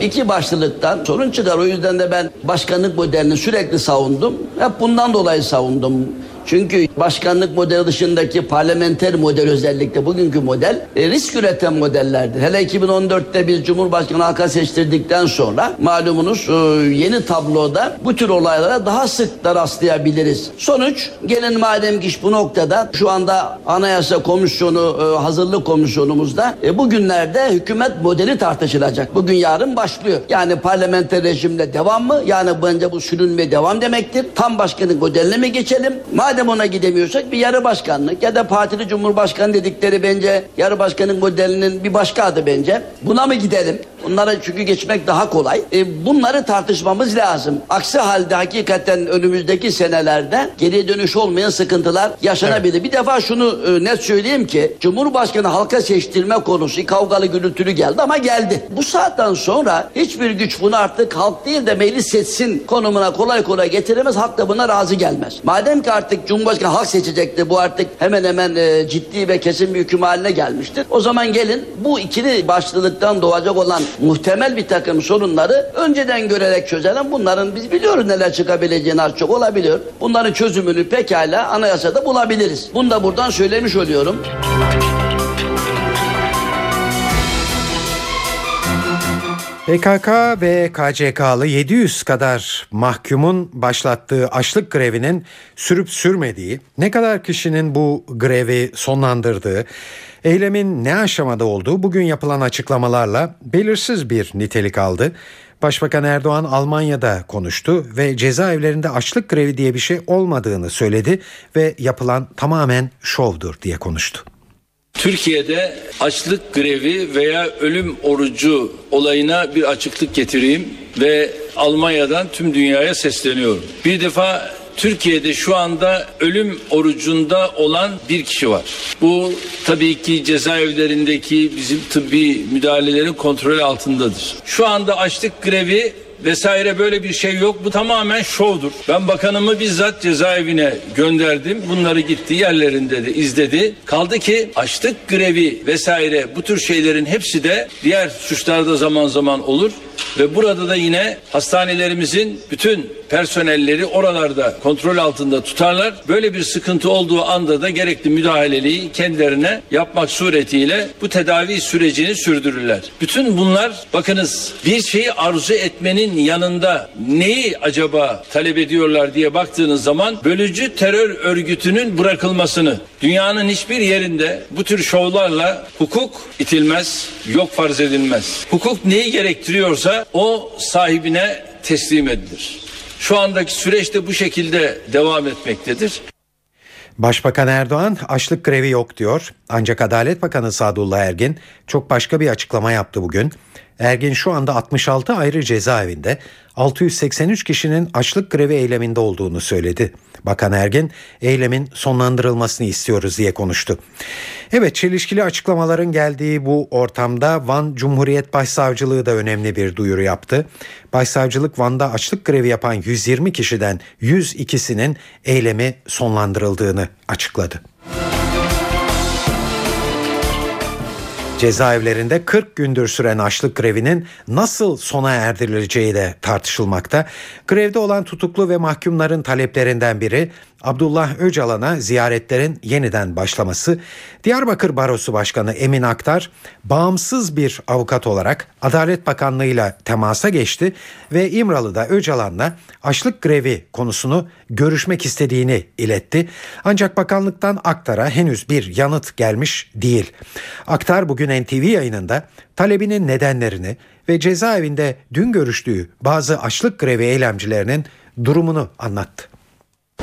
İki başlılıktan sorun çıkar. O yüzden de ben başkanlık modelini sürekli savundum. Hep bundan dolayı savundum. Çünkü başkanlık modeli dışındaki parlamenter model özellikle bugünkü model e, risk üreten modellerdir. Hele 2014'te biz Cumhurbaşkanı halka seçtirdikten sonra malumunuz e, yeni tabloda bu tür olaylara daha sık da rastlayabiliriz. Sonuç gelin madem ki bu noktada şu anda Anayasa Komisyonu e, hazırlık komisyonumuzda e, bugünlerde hükümet modeli tartışılacak. Bugün yarın başlıyor. Yani parlamenter rejimle devam mı? Yani bence bu sürünme devam demektir. Tam başkanlık modeline mi geçelim? Madem ona gidemiyorsak bir yarı başkanlık ya da partili cumhurbaşkanı dedikleri bence yarı başkanlık modelinin bir başka adı bence. Buna mı gidelim? Bunlara çünkü geçmek daha kolay. E, bunları tartışmamız lazım. Aksi halde hakikaten önümüzdeki senelerde geriye dönüş olmayan sıkıntılar yaşanabilir. Bir defa şunu e, net söyleyeyim ki Cumhurbaşkanı halka seçtirme konusu kavgalı gürültülü geldi ama geldi. Bu saatten sonra hiçbir güç bunu artık halk değil de meclis seçsin konumuna kolay kolay getiremez. Halk da buna razı gelmez. Madem ki artık Cumhurbaşkanı halk seçecekti bu artık hemen hemen e, ciddi ve kesin bir hüküm haline gelmiştir. O zaman gelin bu ikili başlılıktan doğacak olan muhtemel bir takım sorunları önceden görerek çözelim. Bunların biz biliyoruz neler çıkabileceğini az çok olabiliyor. Bunların çözümünü pekala anayasada bulabiliriz. Bunu da buradan söylemiş oluyorum. PKK ve KCK'lı 700 kadar mahkumun başlattığı açlık grevinin sürüp sürmediği, ne kadar kişinin bu grevi sonlandırdığı, eylemin ne aşamada olduğu bugün yapılan açıklamalarla belirsiz bir nitelik aldı. Başbakan Erdoğan Almanya'da konuştu ve cezaevlerinde açlık grevi diye bir şey olmadığını söyledi ve yapılan tamamen şovdur diye konuştu. Türkiye'de açlık grevi veya ölüm orucu olayına bir açıklık getireyim ve Almanya'dan tüm dünyaya sesleniyorum. Bir defa Türkiye'de şu anda ölüm orucunda olan bir kişi var. Bu tabii ki cezaevlerindeki bizim tıbbi müdahalelerin kontrol altındadır. Şu anda açlık grevi vesaire böyle bir şey yok. Bu tamamen şovdur. Ben bakanımı bizzat cezaevine gönderdim. Bunları gitti yerlerinde de izledi. Kaldı ki açlık grevi vesaire bu tür şeylerin hepsi de diğer suçlarda zaman zaman olur. Ve burada da yine hastanelerimizin bütün personelleri oralarda kontrol altında tutarlar. Böyle bir sıkıntı olduğu anda da gerekli müdahaleliği kendilerine yapmak suretiyle bu tedavi sürecini sürdürürler. Bütün bunlar bakınız bir şeyi arzu etmenin yanında neyi acaba talep ediyorlar diye baktığınız zaman bölücü terör örgütünün bırakılmasını dünyanın hiçbir yerinde bu tür şovlarla hukuk itilmez, yok farz edilmez. Hukuk neyi gerektiriyorsa o sahibine teslim edilir. Şu andaki süreçte bu şekilde devam etmektedir. Başbakan Erdoğan açlık grevi yok diyor. Ancak Adalet Bakanı Sadullah Ergin çok başka bir açıklama yaptı bugün. Ergin şu anda 66 ayrı cezaevinde 683 kişinin açlık grevi eyleminde olduğunu söyledi. Bakan Ergin eylemin sonlandırılmasını istiyoruz diye konuştu. Evet çelişkili açıklamaların geldiği bu ortamda Van Cumhuriyet Başsavcılığı da önemli bir duyuru yaptı. Başsavcılık Van'da açlık grevi yapan 120 kişiden 102'sinin eylemi sonlandırıldığını açıkladı. Cezaevlerinde 40 gündür süren açlık grevinin nasıl sona erdirileceği de tartışılmakta. Grevde olan tutuklu ve mahkumların taleplerinden biri Abdullah Öcalan'a ziyaretlerin yeniden başlaması. Diyarbakır Barosu Başkanı Emin Aktar bağımsız bir avukat olarak Adalet Bakanlığı ile temasa geçti ve İmralı'da Öcalan'la açlık grevi konusunu görüşmek istediğini iletti. Ancak bakanlıktan Aktar'a henüz bir yanıt gelmiş değil. Aktar bugün NTV yayınında talebinin nedenlerini ve cezaevinde dün görüştüğü bazı açlık grevi eylemcilerinin durumunu anlattı.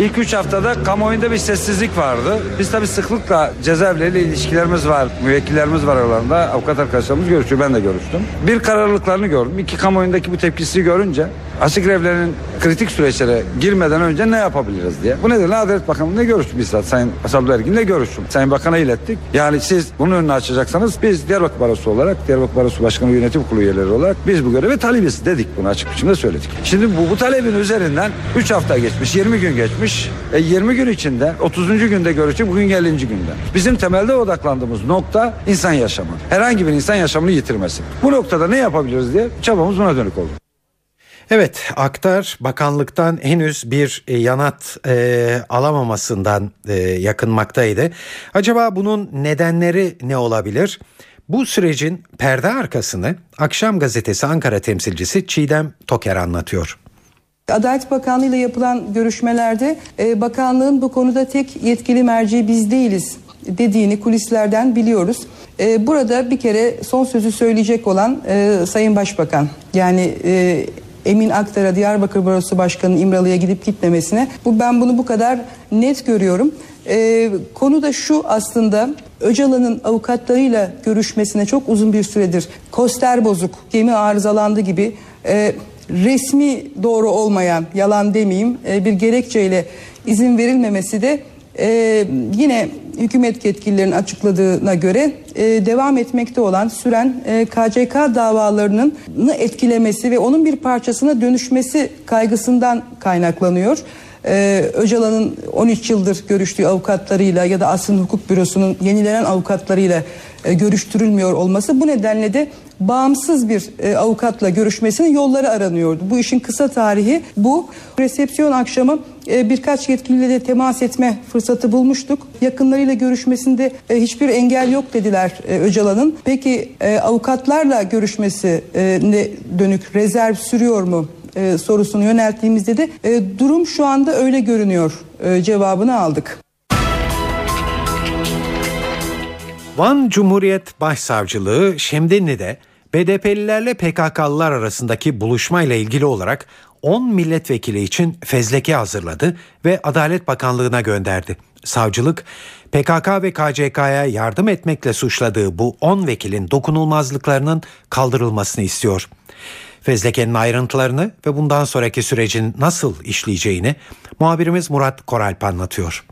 İlk üç haftada kamuoyunda bir sessizlik vardı. Biz tabii sıklıkla cezaevleriyle ilişkilerimiz var, müvekkillerimiz var aralarında. Avukat arkadaşlarımız görüşüyor, ben de görüştüm. Bir kararlılıklarını gördüm. İki kamuoyundaki bu tepkisi görünce açık grevlerin kritik süreçlere girmeden önce ne yapabiliriz diye. Bu nedenle Adalet Bakanlığı'na görüştük bizzat. Sayın Asablı Ergin'le görüştüm. Sayın Bakan'a ilettik. Yani siz bunun önünü açacaksanız biz Diyarbakır Barosu olarak, Diyarbakır Barosu Başkanı Yönetim Kurulu üyeleri olarak biz bu görevi talibiz dedik bunu açık biçimde söyledik. Şimdi bu, bu talebin üzerinden 3 hafta geçmiş, 20 gün geçmiş. E 20 gün içinde 30. günde görüştük bugün 50. günde. Bizim temelde odaklandığımız nokta insan yaşamı. Herhangi bir insan yaşamını yitirmesi. Bu noktada ne yapabiliriz diye çabamız buna dönük oldu. Evet Aktar bakanlıktan henüz bir e, yanat e, alamamasından e, yakınmaktaydı. Acaba bunun nedenleri ne olabilir? Bu sürecin perde arkasını Akşam Gazetesi Ankara temsilcisi Çiğdem Toker anlatıyor. Adalet Bakanlığı ile yapılan görüşmelerde e, bakanlığın bu konuda tek yetkili merci biz değiliz dediğini kulislerden biliyoruz. E, burada bir kere son sözü söyleyecek olan e, Sayın Başbakan yani e, Emin Aktar'a Diyarbakır Barosu Başkanı İmralı'ya gidip gitmemesine bu ben bunu bu kadar net görüyorum. E, konu da şu aslında Öcalan'ın avukatlarıyla görüşmesine çok uzun bir süredir koster bozuk, gemi arızalandı gibi e, resmi doğru olmayan, yalan demeyeyim e, bir gerekçeyle izin verilmemesi de e, yine hükümet yetkililerinin açıkladığına göre e, devam etmekte olan süren KCK davalarının etkilemesi ve onun bir parçasına dönüşmesi kaygısından kaynaklanıyor. Ee, Öcalan'ın 13 yıldır görüştüğü avukatlarıyla ya da Asrın Hukuk Bürosu'nun yenilenen avukatlarıyla e, görüştürülmüyor olması. Bu nedenle de bağımsız bir e, avukatla görüşmesinin yolları aranıyordu. Bu işin kısa tarihi bu. Resepsiyon akşamı e, birkaç yetkiliyle de temas etme fırsatı bulmuştuk. Yakınlarıyla görüşmesinde e, hiçbir engel yok dediler e, Öcalan'ın. Peki e, avukatlarla görüşmesi e, ne dönük rezerv sürüyor mu e, sorusunu yönelttiğimizde de e, durum şu anda öyle görünüyor e, cevabını aldık. Van Cumhuriyet Başsavcılığı Şemdinli'de BDP'lilerle PKK'lılar arasındaki buluşmayla ilgili olarak 10 milletvekili için fezleke hazırladı ve Adalet Bakanlığı'na gönderdi. Savcılık PKK ve KCK'ya yardım etmekle suçladığı bu 10 vekilin dokunulmazlıklarının kaldırılmasını istiyor. Fezlekenin ayrıntılarını ve bundan sonraki sürecin nasıl işleyeceğini muhabirimiz Murat Koralp anlatıyor.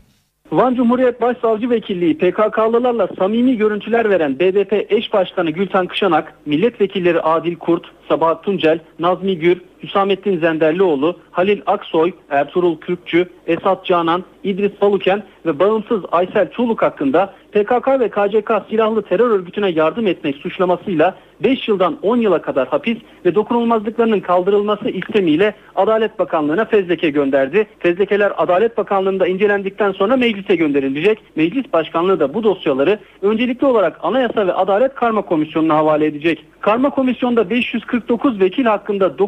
Van Cumhuriyet Başsavcı Vekilliği PKK'lılarla samimi görüntüler veren BDP eş başkanı Gülten Kışanak, milletvekilleri Adil Kurt, Sabahat Tuncel, Nazmi Gür, Hüsamettin Zenderlioğlu, Halil Aksoy, Ertuğrul Kürkçü, Esat Canan, İdris Baluken ve bağımsız Aysel Çuluk hakkında PKK ve KCK silahlı terör örgütüne yardım etmek suçlamasıyla 5 yıldan 10 yıla kadar hapis ve dokunulmazlıklarının kaldırılması istemiyle Adalet Bakanlığı'na fezleke gönderdi. Fezlekeler Adalet Bakanlığı'nda incelendikten sonra meclise gönderilecek. Meclis Başkanlığı da bu dosyaları öncelikli olarak Anayasa ve Adalet Karma Komisyonu'na havale edecek. Karma Komisyon'da 549 vekil hakkında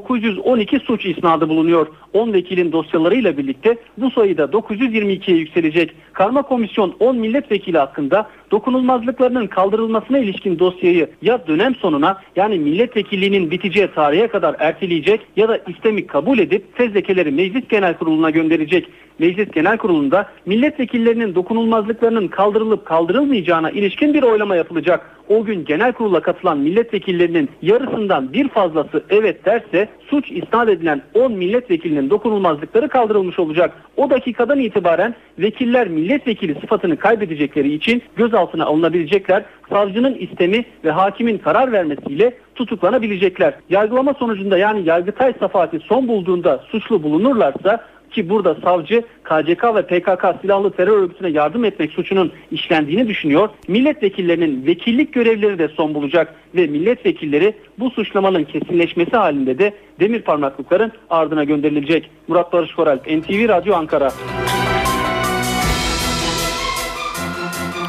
912 suç isnadı bulunuyor. 10 vekilin dosyalarıyla birlikte bu sayı da 922'ye yükselecek. Karma Komisyon 10 milletvekili hakkında dokunulmazlıklarının kaldırılmasına ilişkin dosyayı ya dönem sonuna yani milletvekilliğinin biteceği tarihe kadar erteleyecek ya da istemi kabul edip fezlekeleri Meclis Genel Kurulu'na gönderecek. Meclis Genel Kurulu'nda milletvekillerinin dokunulmazlıklarının kaldırılıp kaldırılmayacağına ilişkin bir oylama yapılacak. O gün genel kurula katılan milletvekillerinin yarısından bir fazlası evet derse suç isnat edilen 10 milletvekilinin dokunulmazlıkları kaldırılmış olacak. O dakikadan itibaren vekiller milletvekili sıfatını kaybedecekleri için gözaltına alınabilecekler. Savcının istemi ve hakimin karar vermesiyle tutuklanabilecekler. Yargılama sonucunda yani Yargıtay safhati son bulduğunda suçlu bulunurlarsa ki burada savcı KCK ve PKK silahlı terör örgütüne yardım etmek suçunun işlendiğini düşünüyor. Milletvekillerinin vekillik görevleri de son bulacak ve milletvekilleri bu suçlamanın kesinleşmesi halinde de demir parmaklıkların ardına gönderilecek. Murat Barış Koralp, NTV Radyo Ankara.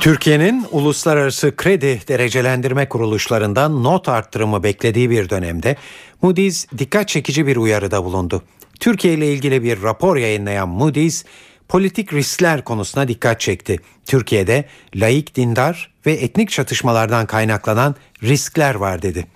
Türkiye'nin uluslararası kredi derecelendirme kuruluşlarından not arttırımı beklediği bir dönemde Moody's dikkat çekici bir uyarıda bulundu. Türkiye ile ilgili bir rapor yayınlayan Moody's, politik riskler konusuna dikkat çekti. Türkiye'de laik, dindar ve etnik çatışmalardan kaynaklanan riskler var dedi.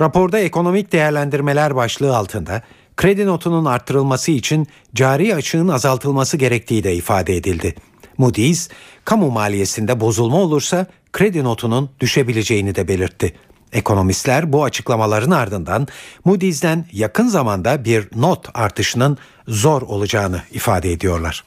Raporda ekonomik değerlendirmeler başlığı altında kredi notunun arttırılması için cari açığın azaltılması gerektiği de ifade edildi. Moody's, kamu maliyesinde bozulma olursa kredi notunun düşebileceğini de belirtti. Ekonomistler bu açıklamaların ardından Moody's'den yakın zamanda bir not artışının zor olacağını ifade ediyorlar.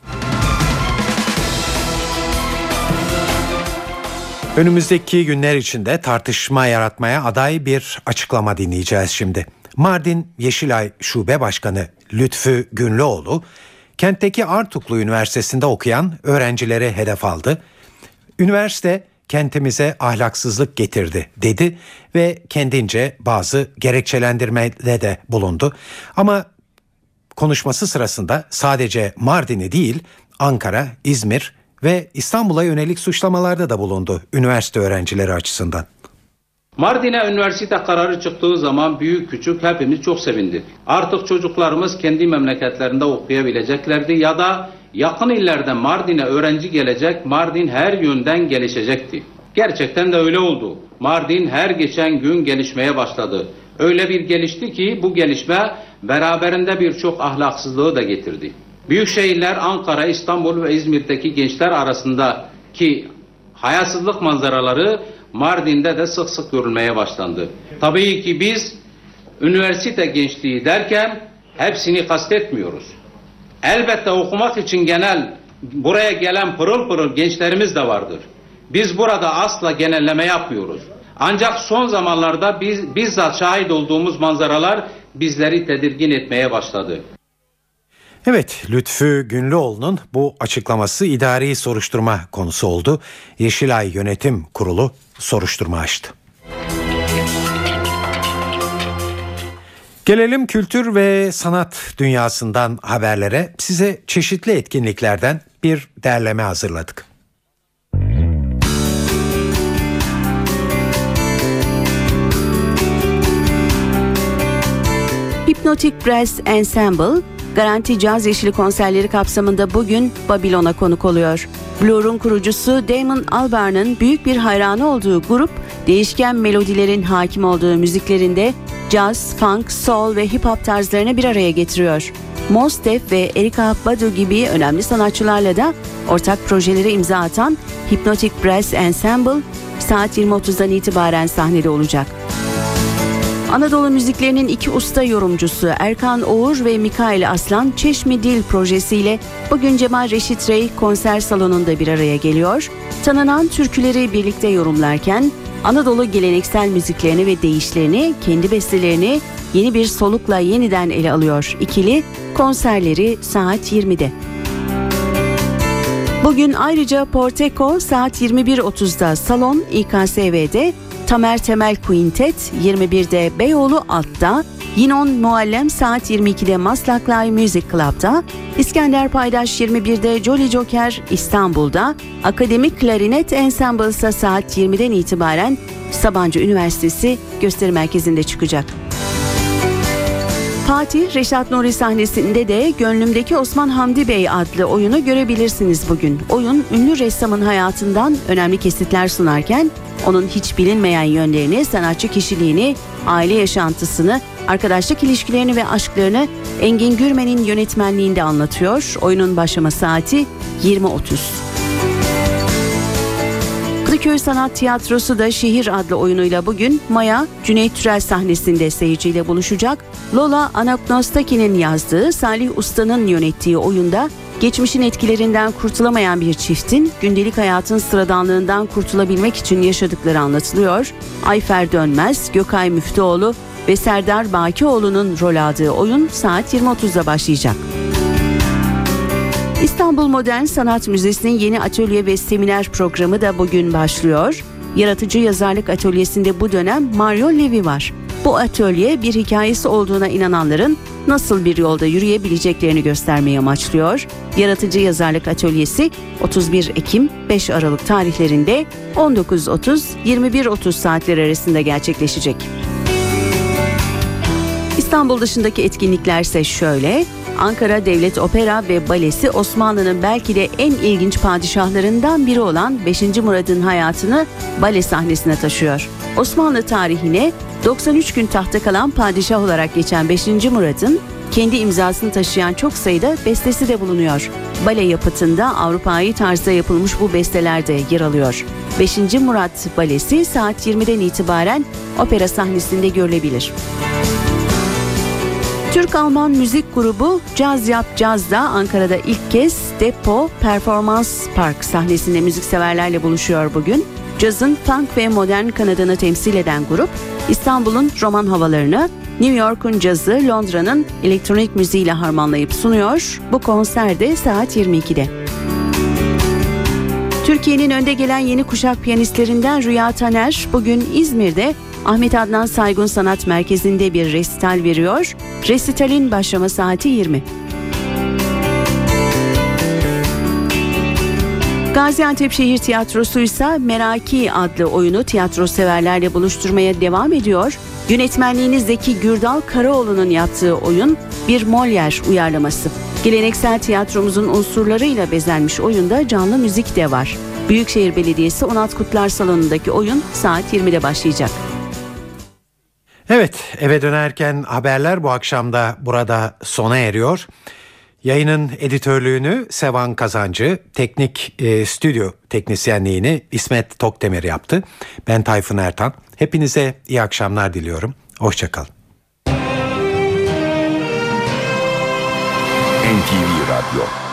Önümüzdeki günler içinde tartışma yaratmaya aday bir açıklama dinleyeceğiz şimdi. Mardin Yeşilay Şube Başkanı Lütfü Günlüoğlu, kentteki Artuklu Üniversitesi'nde okuyan öğrencileri hedef aldı. Üniversite kentimize ahlaksızlık getirdi dedi ve kendince bazı gerekçelendirmede de bulundu. Ama konuşması sırasında sadece Mardin'i değil Ankara, İzmir ve İstanbul'a yönelik suçlamalarda da bulundu üniversite öğrencileri açısından. Mardin'e üniversite kararı çıktığı zaman büyük küçük hepimiz çok sevindik. Artık çocuklarımız kendi memleketlerinde okuyabileceklerdi ya da yakın illerde Mardin'e öğrenci gelecek, Mardin her yönden gelişecekti. Gerçekten de öyle oldu. Mardin her geçen gün gelişmeye başladı. Öyle bir gelişti ki bu gelişme beraberinde birçok ahlaksızlığı da getirdi. Büyük şehirler Ankara, İstanbul ve İzmir'deki gençler arasındaki hayasızlık manzaraları Mardin'de de sık sık görülmeye başlandı. Tabii ki biz üniversite gençliği derken hepsini kastetmiyoruz. Elbette okumak için genel buraya gelen pırıl pırıl gençlerimiz de vardır. Biz burada asla genelleme yapmıyoruz. Ancak son zamanlarda biz bizzat şahit olduğumuz manzaralar bizleri tedirgin etmeye başladı. Evet, Lütfü Günlüoğlu'nun bu açıklaması idari soruşturma konusu oldu. Yeşilay Yönetim Kurulu soruşturma açtı. Gelelim kültür ve sanat dünyasından haberlere. Size çeşitli etkinliklerden bir derleme hazırladık. Hypnotic Brass Ensemble, Garanti Caz Yeşili konserleri kapsamında bugün Babilon'a konuk oluyor. Blur'un kurucusu Damon Albarn'ın büyük bir hayranı olduğu grup, değişken melodilerin hakim olduğu müziklerinde caz, funk, soul ve hip hop tarzlarını bir araya getiriyor. Mos Def ve Erika Badu gibi önemli sanatçılarla da ortak projelere imza atan Hypnotic Brass Ensemble saat 20.30'dan itibaren sahnede olacak. Anadolu müziklerinin iki usta yorumcusu Erkan Oğur ve Mikail Aslan Çeşmi Dil projesiyle bugün Cemal Reşit Rey konser salonunda bir araya geliyor. Tanınan türküleri birlikte yorumlarken Anadolu geleneksel müziklerini ve deyişlerini, kendi bestelerini yeni bir solukla yeniden ele alıyor. İkili konserleri saat 20'de. Bugün ayrıca Porteco saat 21.30'da Salon İKSV'de Tamer Temel Quintet 21'de Beyoğlu Alt'ta, Yinon Muallem saat 22'de Maslak Live Music Club'da, İskender Paydaş 21'de Jolly Joker İstanbul'da, Akademik Klarinet Ensemble ise saat 20'den itibaren Sabancı Üniversitesi gösteri merkezinde çıkacak. Fatih Reşat Nuri sahnesinde de Gönlümdeki Osman Hamdi Bey adlı oyunu görebilirsiniz bugün. Oyun ünlü ressamın hayatından önemli kesitler sunarken onun hiç bilinmeyen yönlerini, sanatçı kişiliğini, aile yaşantısını, arkadaşlık ilişkilerini ve aşklarını Engin Gürmen'in yönetmenliğinde anlatıyor. Oyunun başlama saati 20.30. Kadıköy Sanat Tiyatrosu da Şehir adlı oyunuyla bugün Maya Cüneyt Türel sahnesinde seyirciyle buluşacak. Lola Anagnostaki'nin yazdığı Salih Usta'nın yönettiği oyunda geçmişin etkilerinden kurtulamayan bir çiftin gündelik hayatın sıradanlığından kurtulabilmek için yaşadıkları anlatılıyor. Ayfer Dönmez, Gökay Müftüoğlu ve Serdar Bakioğlu'nun rol aldığı oyun saat 20.30'da başlayacak. İstanbul Modern Sanat Müzesi'nin yeni atölye ve seminer programı da bugün başlıyor. Yaratıcı Yazarlık Atölyesi'nde bu dönem Mario Levi var. Bu atölye bir hikayesi olduğuna inananların nasıl bir yolda yürüyebileceklerini göstermeyi amaçlıyor. Yaratıcı Yazarlık Atölyesi 31 Ekim 5 Aralık tarihlerinde 19.30-21.30 saatler arasında gerçekleşecek. İstanbul dışındaki etkinlikler ise şöyle. Ankara Devlet Opera ve Balesi Osmanlı'nın belki de en ilginç padişahlarından biri olan 5. Murad'ın hayatını bale sahnesine taşıyor. Osmanlı tarihine 93 gün tahta kalan padişah olarak geçen 5. Murad'ın kendi imzasını taşıyan çok sayıda bestesi de bulunuyor. Bale yapıtında Avrupa'yı tarzda yapılmış bu besteler de yer alıyor. 5. Murat Balesi saat 20'den itibaren opera sahnesinde görülebilir. Türk-Alman müzik grubu Caz Yap Caz'da Ankara'da ilk kez Depo Performans Park sahnesinde müzikseverlerle buluşuyor bugün. Cazın funk ve modern kanadını temsil eden grup, İstanbul'un roman havalarını, New York'un cazı, Londra'nın elektronik müziğiyle harmanlayıp sunuyor. Bu konser de saat 22'de. Türkiye'nin önde gelen yeni kuşak piyanistlerinden Rüya Taner bugün İzmir'de Ahmet Adnan Saygun Sanat Merkezi'nde bir resital veriyor. Resitalin başlama saati 20. Gaziantep Şehir Tiyatrosu ise Meraki adlı oyunu tiyatro severlerle buluşturmaya devam ediyor. Yönetmenliğini Zeki Gürdal Karaoğlu'nun yaptığı oyun bir Molière uyarlaması. Geleneksel tiyatromuzun unsurlarıyla bezenmiş oyunda canlı müzik de var. Büyükşehir Belediyesi Onat Kutlar Salonu'ndaki oyun saat 20'de başlayacak. Evet eve dönerken haberler bu akşam da burada sona eriyor. Yayının editörlüğünü Sevan Kazancı, teknik e, stüdyo teknisyenliğini İsmet Tokdemir yaptı. Ben Tayfun Ertan. Hepinize iyi akşamlar diliyorum. Hoşçakalın. NTV Radyo